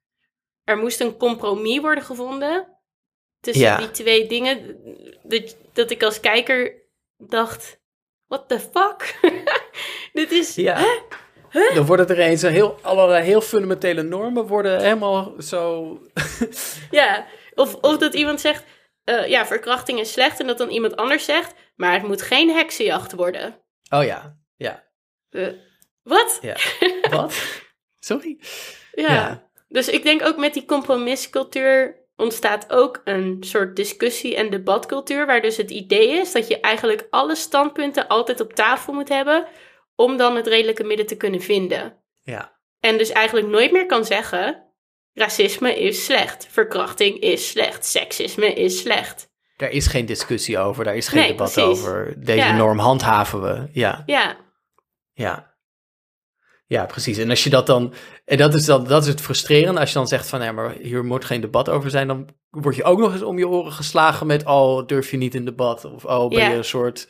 Er moest een compromis worden gevonden tussen Ja. die twee dingen. Dat, dat ik als kijker dacht: what the fuck? (laughs) Dit is. Ja. Dan worden er eens een heel, allerlei heel fundamentele normen worden helemaal zo... (laughs) Ja, of, of dat iemand zegt, eh, ja, verkrachting is slecht. En dat dan iemand anders zegt, maar het moet geen heksenjacht worden. Oh ja, ja, Eh, wat? ja. (laughs) Wat? Sorry? Ja. Ja. Dus ik denk ook met die compromiscultuur ontstaat ook een soort discussie- en debatcultuur. Waar dus het idee is dat je eigenlijk alle standpunten altijd op tafel moet hebben. Om dan het redelijke midden te kunnen vinden. Ja. En dus eigenlijk nooit meer kan zeggen: racisme is slecht, verkrachting is slecht, seksisme is slecht. Daar is geen discussie over, daar is geen Nee, debat precies. over. Deze Ja. norm handhaven we. Ja, Ja, ja. Ja, precies. En als je dat dan... En dat is, dan, dat is het frustrerende. Als je dan zegt van, ja, maar hier moet geen debat over zijn... dan word je ook nog eens om je oren geslagen met... oh, durf je niet in debat? Of oh, ben je een soort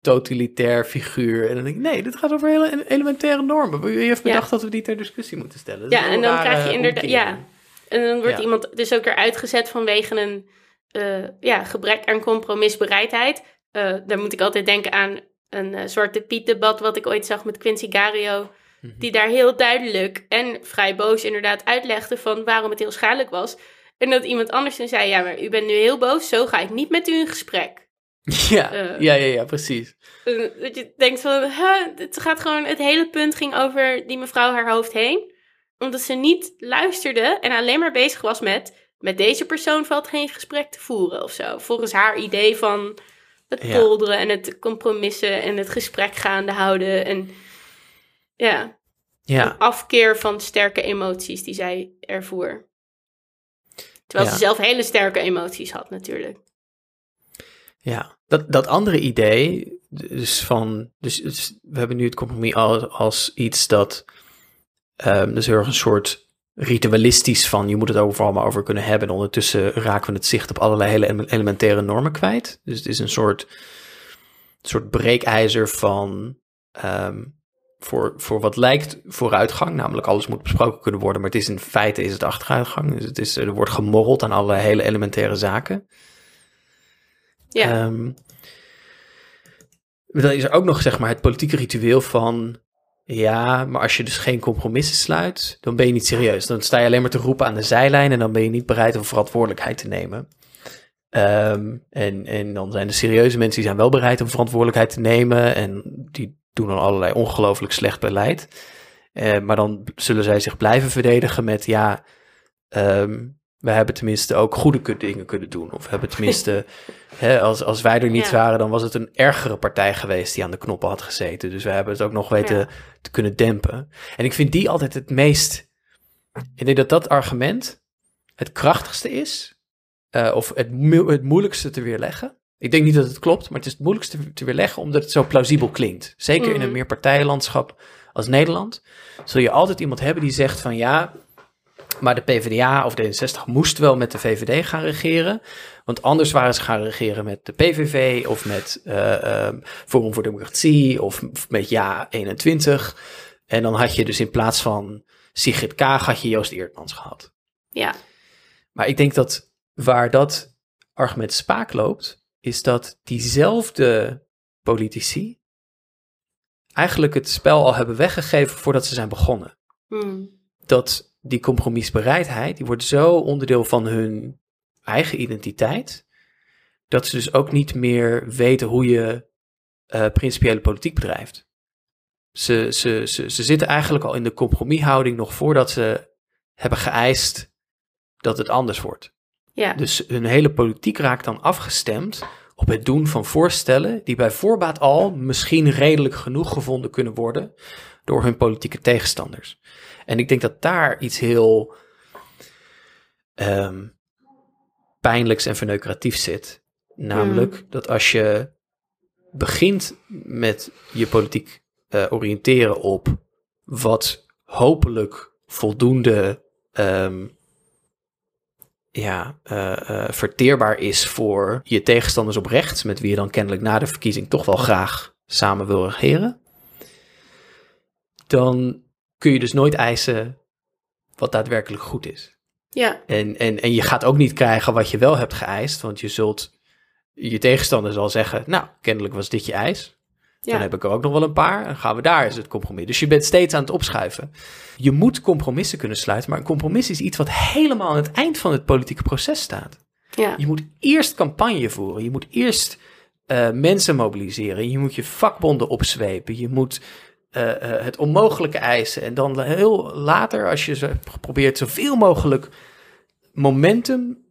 totalitair figuur? En dan denk ik, nee, dit gaat over hele elementaire normen. Wie heeft bedacht dat we die ter discussie moeten stellen? Dat Ja, en dan krijg je inderdaad. Ja. En dan wordt Ja. iemand dus ook eruit gezet vanwege een eh, ja, gebrek aan compromisbereidheid. Eh, daar moet ik altijd denken aan een eh, Zwarte Piet debat wat ik ooit zag met Quincy Gario. Mhm. Die daar heel duidelijk en vrij boos inderdaad uitlegde van waarom het heel schadelijk was. En dat iemand anders dan zei, ja, maar u bent nu heel boos, zo ga ik niet met u in gesprek. (laughs) Ja, Eh. ja, ja, ja, precies. Eh, Dat je denkt van, huh, het gaat gewoon, het hele punt ging over die mevrouw haar hoofd heen. Omdat ze niet luisterde en alleen maar bezig was met, met deze persoon valt geen gesprek te voeren of zo. Volgens haar idee van het Ja. polderen en het compromissen en het gesprek gaande houden. En ja, Ja. een afkeer van sterke emoties die zij ervoer. Terwijl Ja. ze zelf hele sterke emoties had natuurlijk. Ja, dat, dat andere idee, dus van, dus, dus we hebben nu het compromis als, als iets dat, ehm dus heel erg een soort ritualistisch van, je moet het overal maar over kunnen hebben. En ondertussen raken we het zicht op allerlei hele ele- elementaire normen kwijt. Dus het is een soort, soort breekijzer van, ehm, voor, voor wat lijkt vooruitgang, namelijk alles moet besproken kunnen worden, maar het is in feite is het achteruitgang. Dus het is, er wordt gemorreld aan allerlei hele elementaire zaken. Ja, Ehm, dan is er ook nog zeg maar het politieke ritueel van ja, maar als je dus geen compromissen sluit, dan ben je niet serieus. Dan sta je alleen maar te roepen aan de zijlijn en dan ben je niet bereid om verantwoordelijkheid te nemen. Ehm, en, en dan zijn de serieuze mensen die zijn wel bereid om verantwoordelijkheid te nemen en die doen dan allerlei ongelooflijk slecht beleid. Eh, maar dan zullen zij zich blijven verdedigen met ja, ehm, we hebben tenminste ook goede dingen kunnen doen. Of we hebben tenminste, (laughs) hè, als, als wij er niet Ja. waren, dan was het een ergere partij geweest die aan de knoppen had gezeten. Dus we hebben het ook nog weten Ja. te kunnen dempen. En ik vind die altijd het meest. Ik denk dat dat argument het krachtigste is. eh, of het, het moeilijkste te weerleggen. Ik denk niet dat het klopt, maar het is het moeilijkste te weerleggen omdat het zo plausibel klinkt. Zeker in een meerpartijenlandschap als Nederland. Zul je altijd iemand hebben die zegt van ja, maar de PvdA of D66 moest wel met de VVD gaan regeren. Want anders waren ze gaan regeren met de PVV of met eh, ehm, Forum voor Democratie of met Ja 21. En dan had je dus in plaats van Sigrid Kaag had je Joost Eertmans gehad. ja, Maar ik denk dat waar dat argument spaak loopt, is dat diezelfde politici eigenlijk het spel al hebben weggegeven voordat ze zijn begonnen Hmm. dat die compromisbereidheid, die wordt zo onderdeel van hun eigen identiteit, dat ze dus ook niet meer weten hoe je eh, principiële politiek bedrijft. Ze, ze, ze, ze zitten eigenlijk al in de compromishouding nog voordat ze hebben geëist dat het anders wordt. Ja. Dus hun hele politiek raakt dan afgestemd op het doen van voorstellen die bij voorbaat al misschien redelijk genoeg gevonden kunnen worden door hun politieke tegenstanders. En ik denk dat daar iets heel ehm, pijnlijks en verneukeratiefs zit. Namelijk dat als je begint met je politiek eh, oriënteren op wat hopelijk voldoende ehm, ja, eh, eh, verteerbaar is voor je tegenstanders op rechts, met wie je dan kennelijk na de verkiezing toch wel graag samen wil regeren, dan kun je dus nooit eisen wat daadwerkelijk goed is. Ja, En, en, en je gaat ook niet krijgen wat je wel hebt geëist, want je zult je tegenstander zal zeggen, nou, kennelijk was dit je eis. Dan ja, heb ik er ook nog wel een paar en gaan we daar is het compromis. Dus je bent steeds aan het opschuiven. Je moet compromissen kunnen sluiten, maar een compromis is iets wat helemaal aan het eind van het politieke proces staat. ja, Je moet eerst campagne voeren. Je moet eerst eh, mensen mobiliseren. Je moet je vakbonden opzwepen. Je moet eh, eh, het onmogelijke eisen. En dan heel later, als je zo probeert zoveel mogelijk momentum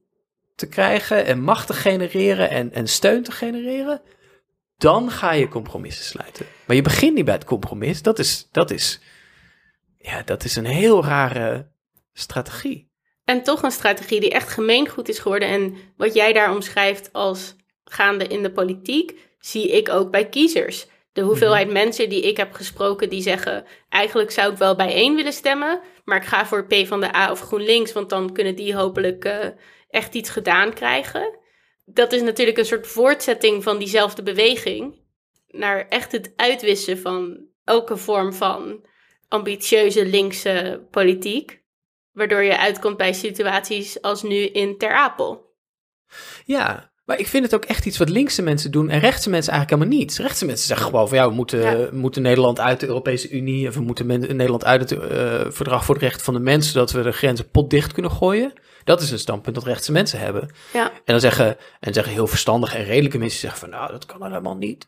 te krijgen en macht te genereren en, en steun te genereren, dan ga je compromissen sluiten. Maar je begint niet bij het compromis. Dat is, dat is, ja, dat is een heel rare strategie. En toch een strategie die echt gemeengoed is geworden. En wat jij daar omschrijft als gaande in de politiek, zie ik ook bij kiezers. De hoeveelheid mensen die ik heb gesproken die zeggen: eigenlijk zou ik wel bij één willen stemmen, maar ik ga voor P van de A of GroenLinks, want dan kunnen die hopelijk eh, echt iets gedaan krijgen. Dat is natuurlijk een soort voortzetting van diezelfde beweging naar echt het uitwissen van elke vorm van ambitieuze linkse politiek. Waardoor je uitkomt bij situaties als nu in Ter Apel. Ja, maar ik vind het ook echt iets wat linkse mensen doen en rechtse mensen eigenlijk helemaal niet. Rechtse mensen zeggen gewoon van ja, we moeten, Ja. moeten Nederland uit de Europese Unie. Of we moeten men- Nederland uit het eh, verdrag voor de rechten van de mens, zodat we de grenzen potdicht kunnen gooien. Dat is een standpunt dat rechtse mensen hebben. Ja, En dan zeggen, en zeggen heel verstandige en redelijke mensen zeggen van nou, dat kan helemaal niet.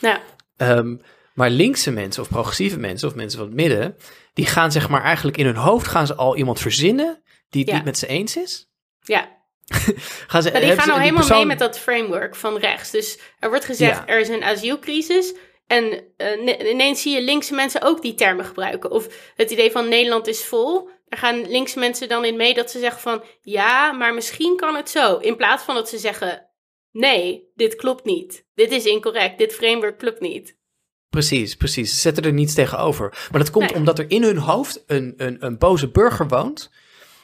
nou, Ehm, maar linkse mensen of progressieve mensen of mensen van het midden, die gaan zeg maar eigenlijk in hun hoofd gaan ze al iemand verzinnen die het Ja. niet met ze eens is. ja. (laughs) Gaan ze, Maar die gaan al helemaal persoon- mee met dat framework van rechts. Dus er wordt gezegd, Ja. er is een asielcrisis. En eh, ne- ineens zie je linkse mensen ook die termen gebruiken. Of het idee van Nederland is vol. Daar gaan linkse mensen dan in mee dat ze zeggen van... Ja, maar misschien kan het zo. In plaats van dat ze zeggen... Nee, dit klopt niet. Dit is incorrect. Dit framework klopt niet. Precies, precies. Ze zetten er niets tegenover. Maar dat komt Nee. omdat er in hun hoofd een, een, een boze burger woont.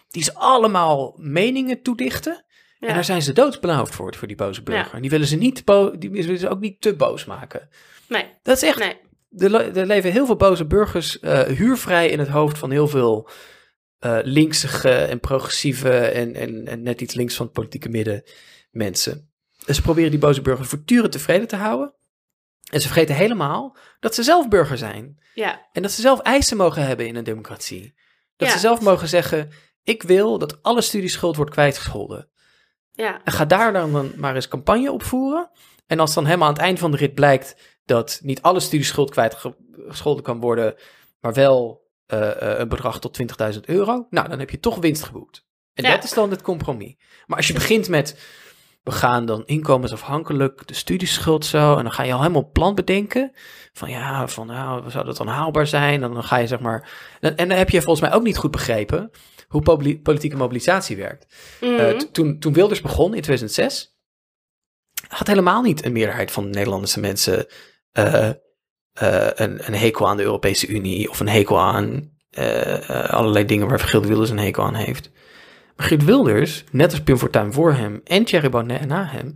Die ze allemaal meningen toedichten. Ja. En daar zijn ze doodsbenauwd voor, voor die boze burger. Ja. En die willen ze niet die willen ze ook niet te boos maken. Nee, Dat is echt. nee. Er, le- er leven heel veel boze burgers eh, huurvrij in het hoofd van heel veel eh linksige en progressieve en, en, en net iets links van het politieke midden mensen. En ze proberen die boze burger voortdurend tevreden te houden. En ze vergeten helemaal dat ze zelf burger zijn. Ja, En dat ze zelf eisen mogen hebben in een democratie. Dat Ja. ze zelf mogen zeggen: Ik wil dat alle studieschuld wordt kwijtgescholden. ja, En ga daar dan, dan maar eens campagne op voeren. En als dan helemaal aan het eind van de rit blijkt dat niet alle studieschuld kwijtgescholden kan worden, maar wel eh, eh, een bedrag tot 20.000 euro, nou dan heb je toch winst geboekt. En Ja. dat is dan het compromis. Maar als je begint met, we gaan dan inkomensafhankelijk de studieschuld zo, en dan ga je al helemaal plan bedenken, van ja, van nou, zou dat dan haalbaar zijn? En dan ga je zeg maar, en, en dan heb je volgens mij ook niet goed begrepen hoe poli- politieke mobilisatie werkt. Mhm. Eh, t- toen, toen Wilders begon in 2006, had helemaal niet een meerderheid van de Nederlandse mensen eh, een, een hekel aan de Europese Unie of een hekel aan eh, eh, allerlei dingen waar Geert Wilders een hekel aan heeft. Maar Geert Wilders, net als Pim Fortuyn voor hem en Thierry Baudet na hem,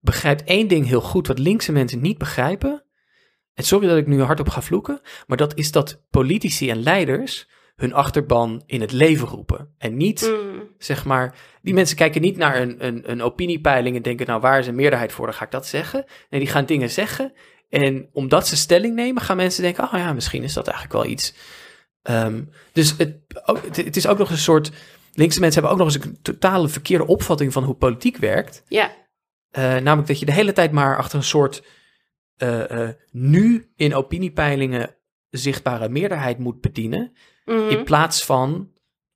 begrijpt één ding heel goed wat linkse mensen niet begrijpen. En sorry dat ik nu hardop ga vloeken, maar dat is dat politici en leiders hun achterban in het leven roepen. En niet Mhm. zeg maar, die mensen kijken niet naar een, een, een opiniepeiling en denken, nou waar is een meerderheid voor, dan ga ik dat zeggen. Nee, die gaan dingen zeggen. En omdat ze stelling nemen, gaan mensen denken, oh ja, misschien is dat eigenlijk wel iets. Ehm, dus het, ook- het, het is ook nog een soort, linkse mensen hebben ook nog eens een totale verkeerde opvatting van hoe politiek werkt. ja, Eh, namelijk dat je de hele tijd maar achter een soort eh, eh, nu in opiniepeilingen zichtbare meerderheid moet bedienen. Mhm. In plaats van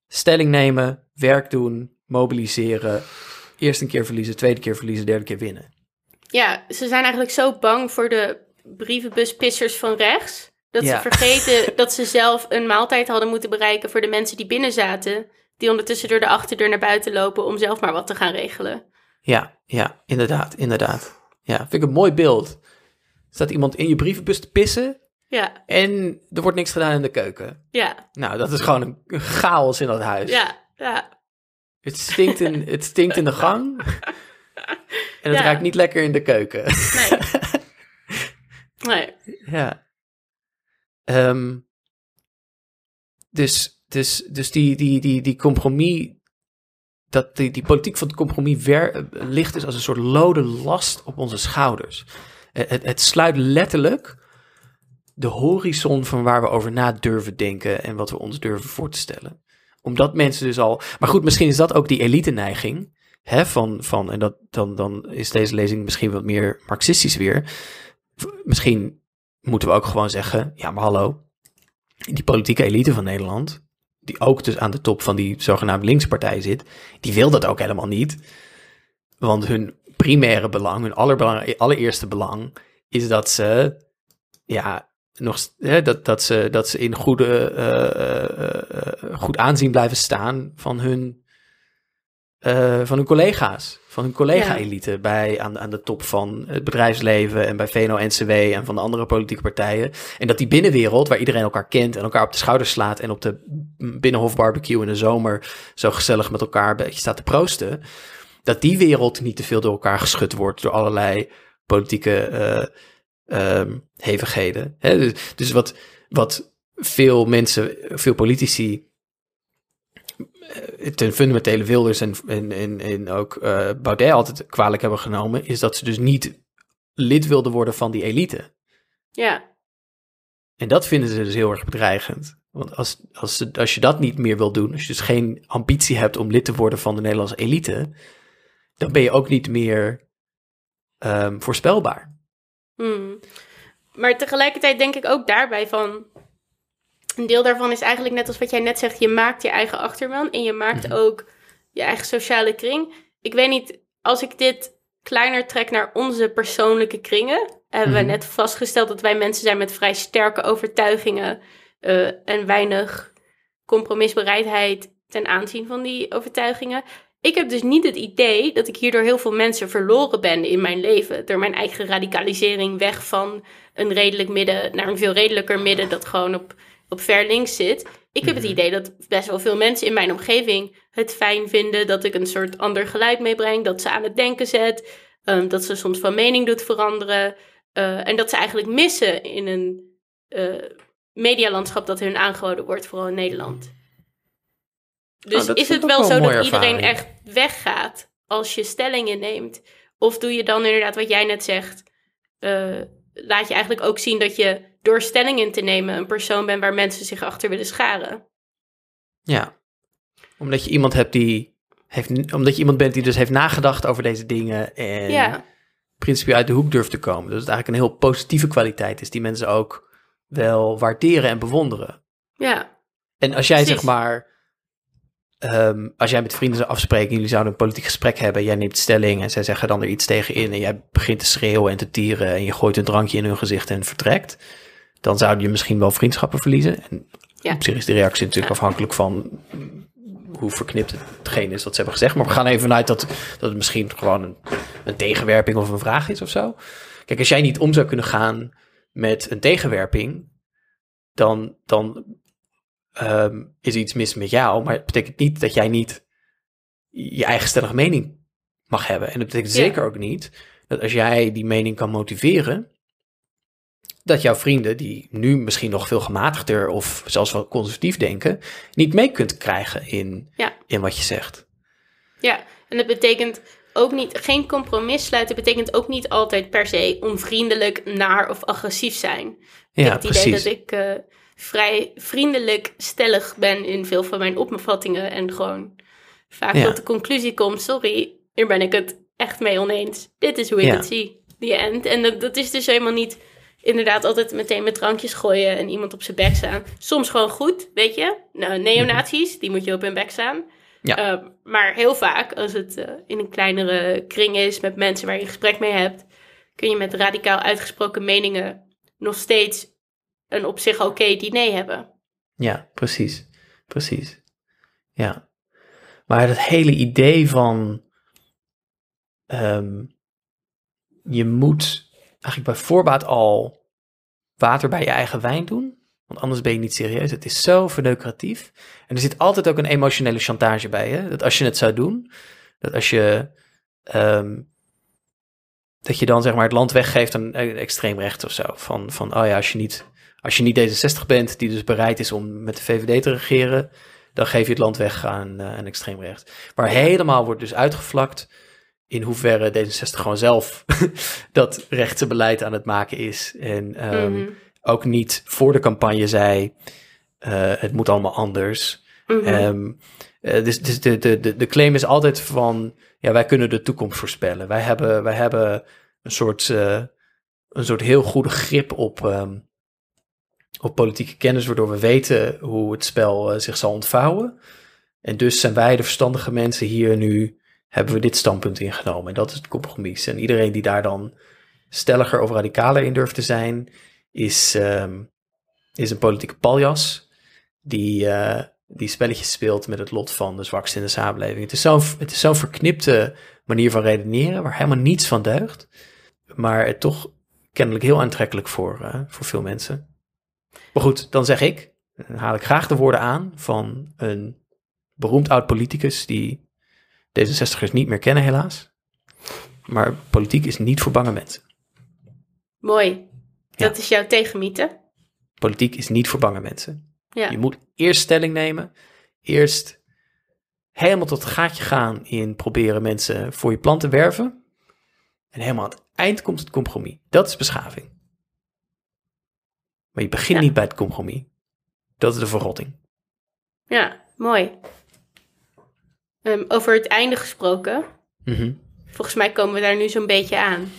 stelling nemen, werk doen, mobiliseren eerst een keer verliezen, tweede keer verliezen, derde keer winnen. Ja, ze zijn eigenlijk zo bang voor de brievenbuspissers van rechts. Dat Ja. ze vergeten (laughs) dat ze zelf een maaltijd hadden moeten bereiken voor de mensen die binnen zaten. Die ondertussen door de achterdeur naar buiten lopen om zelf maar wat te gaan regelen. Ja, ja, inderdaad, inderdaad. Ja, vind ik een mooi beeld. Staat iemand in je brievenbus te pissen Ja, en er wordt niks gedaan in de keuken. ja, Nou, dat is gewoon een, een chaos in dat huis. ja, ja. Het, stinkt in, het stinkt in de gang (laughs) en het Ja. ruikt niet lekker in de keuken. Nee. (laughs) nee. Ja. Ehm, dus dus, dus die, die, die, die compromis, dat die, die politiek van het compromis wer, ligt dus als een soort lode last op onze schouders. Het, het, het sluit letterlijk de horizon van waar we over na durven denken en wat we ons durven voor te stellen. Omdat mensen dus al. Maar goed, misschien is dat ook die elite-neiging. Hè, van, van, en dat, dan, dan is deze lezing misschien wat meer marxistisch weer. Misschien moeten we ook gewoon zeggen: ja, maar hallo. Die politieke elite van Nederland, die ook dus aan de top van die zogenaamde linkspartij zit, die wil dat ook helemaal niet. Want hun primaire belang, hun allereerste belang, is dat ze, ja, nog, hè, dat, dat, ze, dat ze in goede, eh, eh, eh, goed aanzien blijven staan van hun, eh, van hun collega's. Van hun collega-elite bij, aan, aan de top van het bedrijfsleven en bij VNO-NCW en van de andere politieke partijen. En dat die binnenwereld, waar iedereen elkaar kent en elkaar op de schouders slaat en op de binnenhof barbecue in de zomer zo gezellig met elkaar een beetje staat te proosten, dat die wereld niet te veel door elkaar geschud wordt door allerlei politieke eh, ehm, hevigheden. Hè? Dus, dus wat, wat veel mensen, veel politici ten fundamentele Wilders en, en, en, en ook eh Baudet altijd kwalijk hebben genomen, is dat ze dus niet lid wilden worden van die elite. Ja, En dat vinden ze dus heel erg bedreigend. Want als, als, als je dat niet meer wil doen, als je dus geen ambitie hebt om lid te worden van de Nederlandse elite, dan ben je ook niet meer ehm, voorspelbaar. Hmm. Maar tegelijkertijd denk ik ook daarbij van. Een deel daarvan is eigenlijk net als wat jij net zegt: je maakt je eigen achterban en je maakt Mhm. ook je eigen sociale kring. Ik weet niet, als ik dit kleiner trek naar onze persoonlijke kringen, hebben Mhm. we net vastgesteld dat wij mensen zijn met vrij sterke overtuigingen eh, en weinig compromisbereidheid ten aanzien van die overtuigingen. Ik heb dus niet het idee dat ik hierdoor heel veel mensen verloren ben in mijn leven. Door mijn eigen radicalisering weg van een redelijk midden naar een veel redelijker midden dat gewoon op, op ver links zit. Ik heb het Mhm. idee dat best wel veel mensen in mijn omgeving het fijn vinden dat ik een soort ander geluid meebreng, dat ze aan het denken zet, ehm, dat ze soms van mening doet veranderen. eh, en dat ze eigenlijk missen in een eh, medialandschap dat hun aangeboden wordt, vooral in Nederland. Dus Oh, dat is het wel wel zo dat iedereen echt weggaat als je stelling inneemt? Of doe je dan inderdaad wat jij net zegt? eh, laat je eigenlijk ook zien dat je door stelling in te nemen een persoon bent waar mensen zich achter willen scharen? Ja. Omdat je iemand hebt die heeft, omdat je iemand bent die dus heeft nagedacht over deze dingen en Ja, principieel uit de hoek durft te komen. Dus het eigenlijk een heel positieve kwaliteit is die mensen ook wel waarderen en bewonderen. ja, En als jij Precies. zeg maar, ehm, als jij met vrienden zou afspreken, jullie zouden een politiek gesprek hebben, jij neemt stelling en zij zeggen dan er iets tegen in en jij begint te schreeuwen en te tieren en je gooit een drankje in hun gezicht en vertrekt, dan zouden je misschien wel vriendschappen verliezen. En Ja. op zich is de reactie natuurlijk Ja. afhankelijk van hoe verknipt hetgeen is wat ze hebben gezegd. Maar we gaan even vanuit dat, dat het misschien gewoon een, een tegenwerping of een vraag is of zo. Kijk, als jij niet om zou kunnen gaan met een tegenwerping, dan, dan ehm, is iets mis met jou. Maar het betekent niet dat jij niet je eigen stellige mening mag hebben. En dat betekent Ja. zeker ook niet dat als jij die mening kan motiveren, dat jouw vrienden, die nu misschien nog veel gematigder of zelfs wel conservatief denken, niet mee kunt krijgen in, Ja. in wat je zegt. ja. En dat betekent ook niet, geen compromis sluiten betekent ook niet altijd per se onvriendelijk, naar of agressief zijn. Ik Ja, heb het idee precies. dat ik eh, vrij vriendelijk, stellig ben in veel van mijn opvattingen. En gewoon vaak Ja. tot de conclusie kom, sorry, hier ben ik het echt mee oneens. Dit is hoe ik Ja. het zie. Die end. En dat, dat is dus helemaal niet inderdaad altijd meteen met drankjes gooien en iemand op zijn bek staan. Soms gewoon goed, weet je. Nou, neonazies, die moet je op hun bek staan. Ja. Ehm, maar heel vaak, als het eh, in een kleinere kring is met mensen waar je een gesprek mee hebt, kun je met radicaal uitgesproken meningen nog steeds een op zich oké diner hebben. Ja, precies. Precies. Ja. Maar het hele idee van. ehm, je moet eigenlijk bij voorbaat al water bij je eigen wijn doen. Want anders ben je niet serieus. Het is zo verneukeratief. En er zit altijd ook een emotionele chantage bij. Hè? Dat als je het zou doen. Dat als je. ehm, dat je dan zeg maar het land weggeeft aan eh, extreem rechts of zo. Van, van oh ja, als je, niet, als je niet D66 bent, die dus bereid is om met de VVD te regeren, dan geef je het land weg aan, eh, aan extreem rechts. Maar helemaal wordt dus uitgevlakt in hoeverre D66 gewoon zelf (laughs) dat rechtse beleid aan het maken is. En ehm, Mhm. ook niet voor de campagne zei, eh, het moet allemaal anders. Mhm. Ehm, eh, dus dus de, de, de, de claim is altijd van, ja, wij kunnen de toekomst voorspellen. Wij hebben, wij hebben een, soort, eh, een soort heel goede grip op, ehm, op politieke kennis, waardoor we weten hoe het spel zich zal ontvouwen. En dus zijn wij de verstandige mensen hier nu, hebben we dit standpunt ingenomen. En dat is het compromis. En iedereen die daar dan stelliger of radicaler in durft te zijn, is, ehm, is een politieke paljas die, eh, die spelletjes speelt met het lot van de zwakste in de samenleving. Het is zo'n zo'n verknipte manier van redeneren waar helemaal niets van deugt, maar het toch kennelijk heel aantrekkelijk voor, eh, voor veel mensen. Maar goed, dan zeg ik, dan haal ik graag de woorden aan van een beroemd oud politicus die D66ers niet meer kennen helaas. Maar politiek is niet voor bange mensen. Mooi. Dat Ja. is jouw tegenmiete. Politiek is niet voor bange mensen. Ja. Je moet eerst stelling nemen. Eerst helemaal tot het gaatje gaan in proberen mensen voor je plan te werven. En helemaal aan het eind komt het compromis. Dat is beschaving. Maar je begint Ja. niet bij het compromis. Dat is de verrotting. Ja, mooi. Ehm, over het einde gesproken. Mhm. Volgens mij komen we daar nu zo'n beetje aan.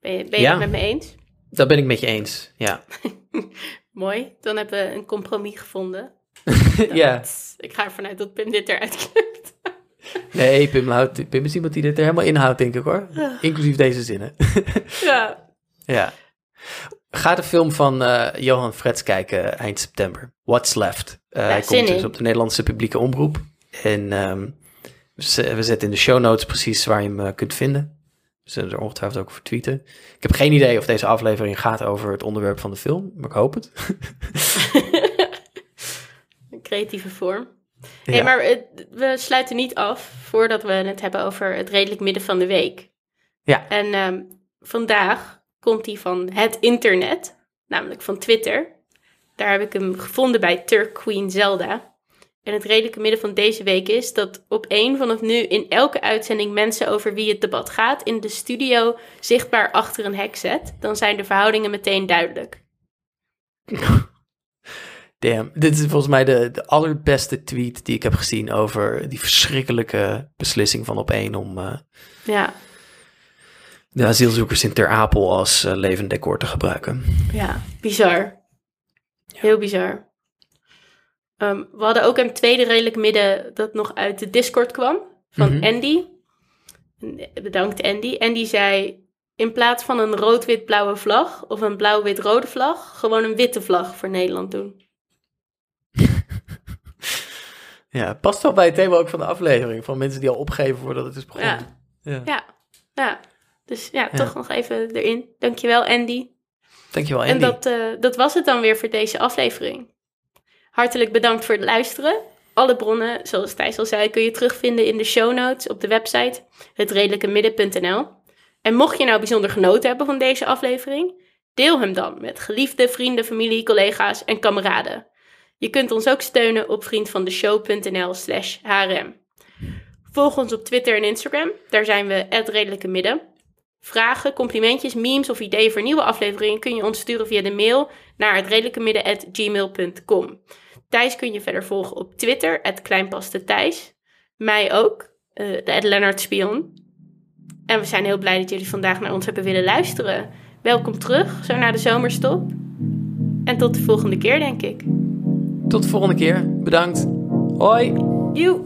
Ben je, ben je Ja. het met me eens? Dat ben ik met je eens. Ja. (laughs) Mooi. Dan hebben we een compromis gevonden. (laughs) ja. Ik ga ervan uit dat Pim dit eruit knipt. (laughs) Nee, Pim, houdt- Pim is iemand die dit er helemaal inhoudt, denk ik hoor. Inclusief deze zinnen. ja. Ja. Ga de film van eh, Johan Frets kijken eind september. What's Left. Eh, hij komt dus op de Nederlandse publieke omroep. En ehm, we zetten in de show notes precies waar je hem eh, kunt vinden. We zullen er ongetwijfeld ook over tweeten. Ik heb geen idee of deze aflevering gaat over het onderwerp van de film, maar ik hoop het. (laughs) Een creatieve vorm. Ja. Nee, maar we sluiten niet af voordat we het hebben over het redelijk midden van de week. Ja. En ehm, vandaag komt die van het internet, namelijk van Twitter. Daar heb ik hem gevonden bij Turk Queen Zelda. En het redelijke midden van deze week is dat op één vanaf nu in elke uitzending mensen over wie het debat gaat in de studio zichtbaar achter een hek zet. Dan zijn de verhoudingen meteen duidelijk. (laughs) Damn, dit is volgens mij de, de allerbeste tweet die ik heb gezien over die verschrikkelijke beslissing van op één om eh, Ja, de asielzoekers in Ter Apel als eh, levend decor te gebruiken. Ja, bizar. Heel bizar. Ehm, we hadden ook een tweede redelijk midden dat nog uit de Discord kwam. Van Mhm. Andy. En, eh, Bedankt Andy. Andy zei, in plaats van een rood-wit-blauwe vlag of een blauw-wit-rode vlag, gewoon een witte vlag voor Nederland doen. (laughs) Ja, past wel bij het thema ook van de aflevering. Van mensen die al opgeven voordat het is begonnen. Ja. Ja, ja. Dus ja, toch nog even erin. Dankjewel Andy. Dankjewel En Andy. dat, eh, dat was het dan weer voor deze aflevering. Hartelijk bedankt voor het luisteren. Alle bronnen, zoals Thijs al zei, kun je terugvinden in de show notes op de website hetredelijkemidden.nl. En mocht je nou bijzonder genoten hebben van deze aflevering, deel hem dan met geliefde vrienden, familie, collega's en kameraden. Je kunt ons ook steunen op vriendvandeshow.nl slash hrm. Volg ons op Twitter en Instagram, daar zijn we @redelijkemidden. Vragen, complimentjes, memes of ideeën voor nieuwe afleveringen kun je ons sturen via de mail naar hetredelijkemidden.gmail.com. Thijs kun je verder volgen op Twitter, @kleinpastethijs. Mij ook, eh de Lennart Spion. En we zijn heel blij dat jullie vandaag naar ons hebben willen luisteren. Welkom terug, zo naar de zomerstop. En tot de volgende keer, denk ik. Tot de volgende keer. Bedankt. Hoi. Joe!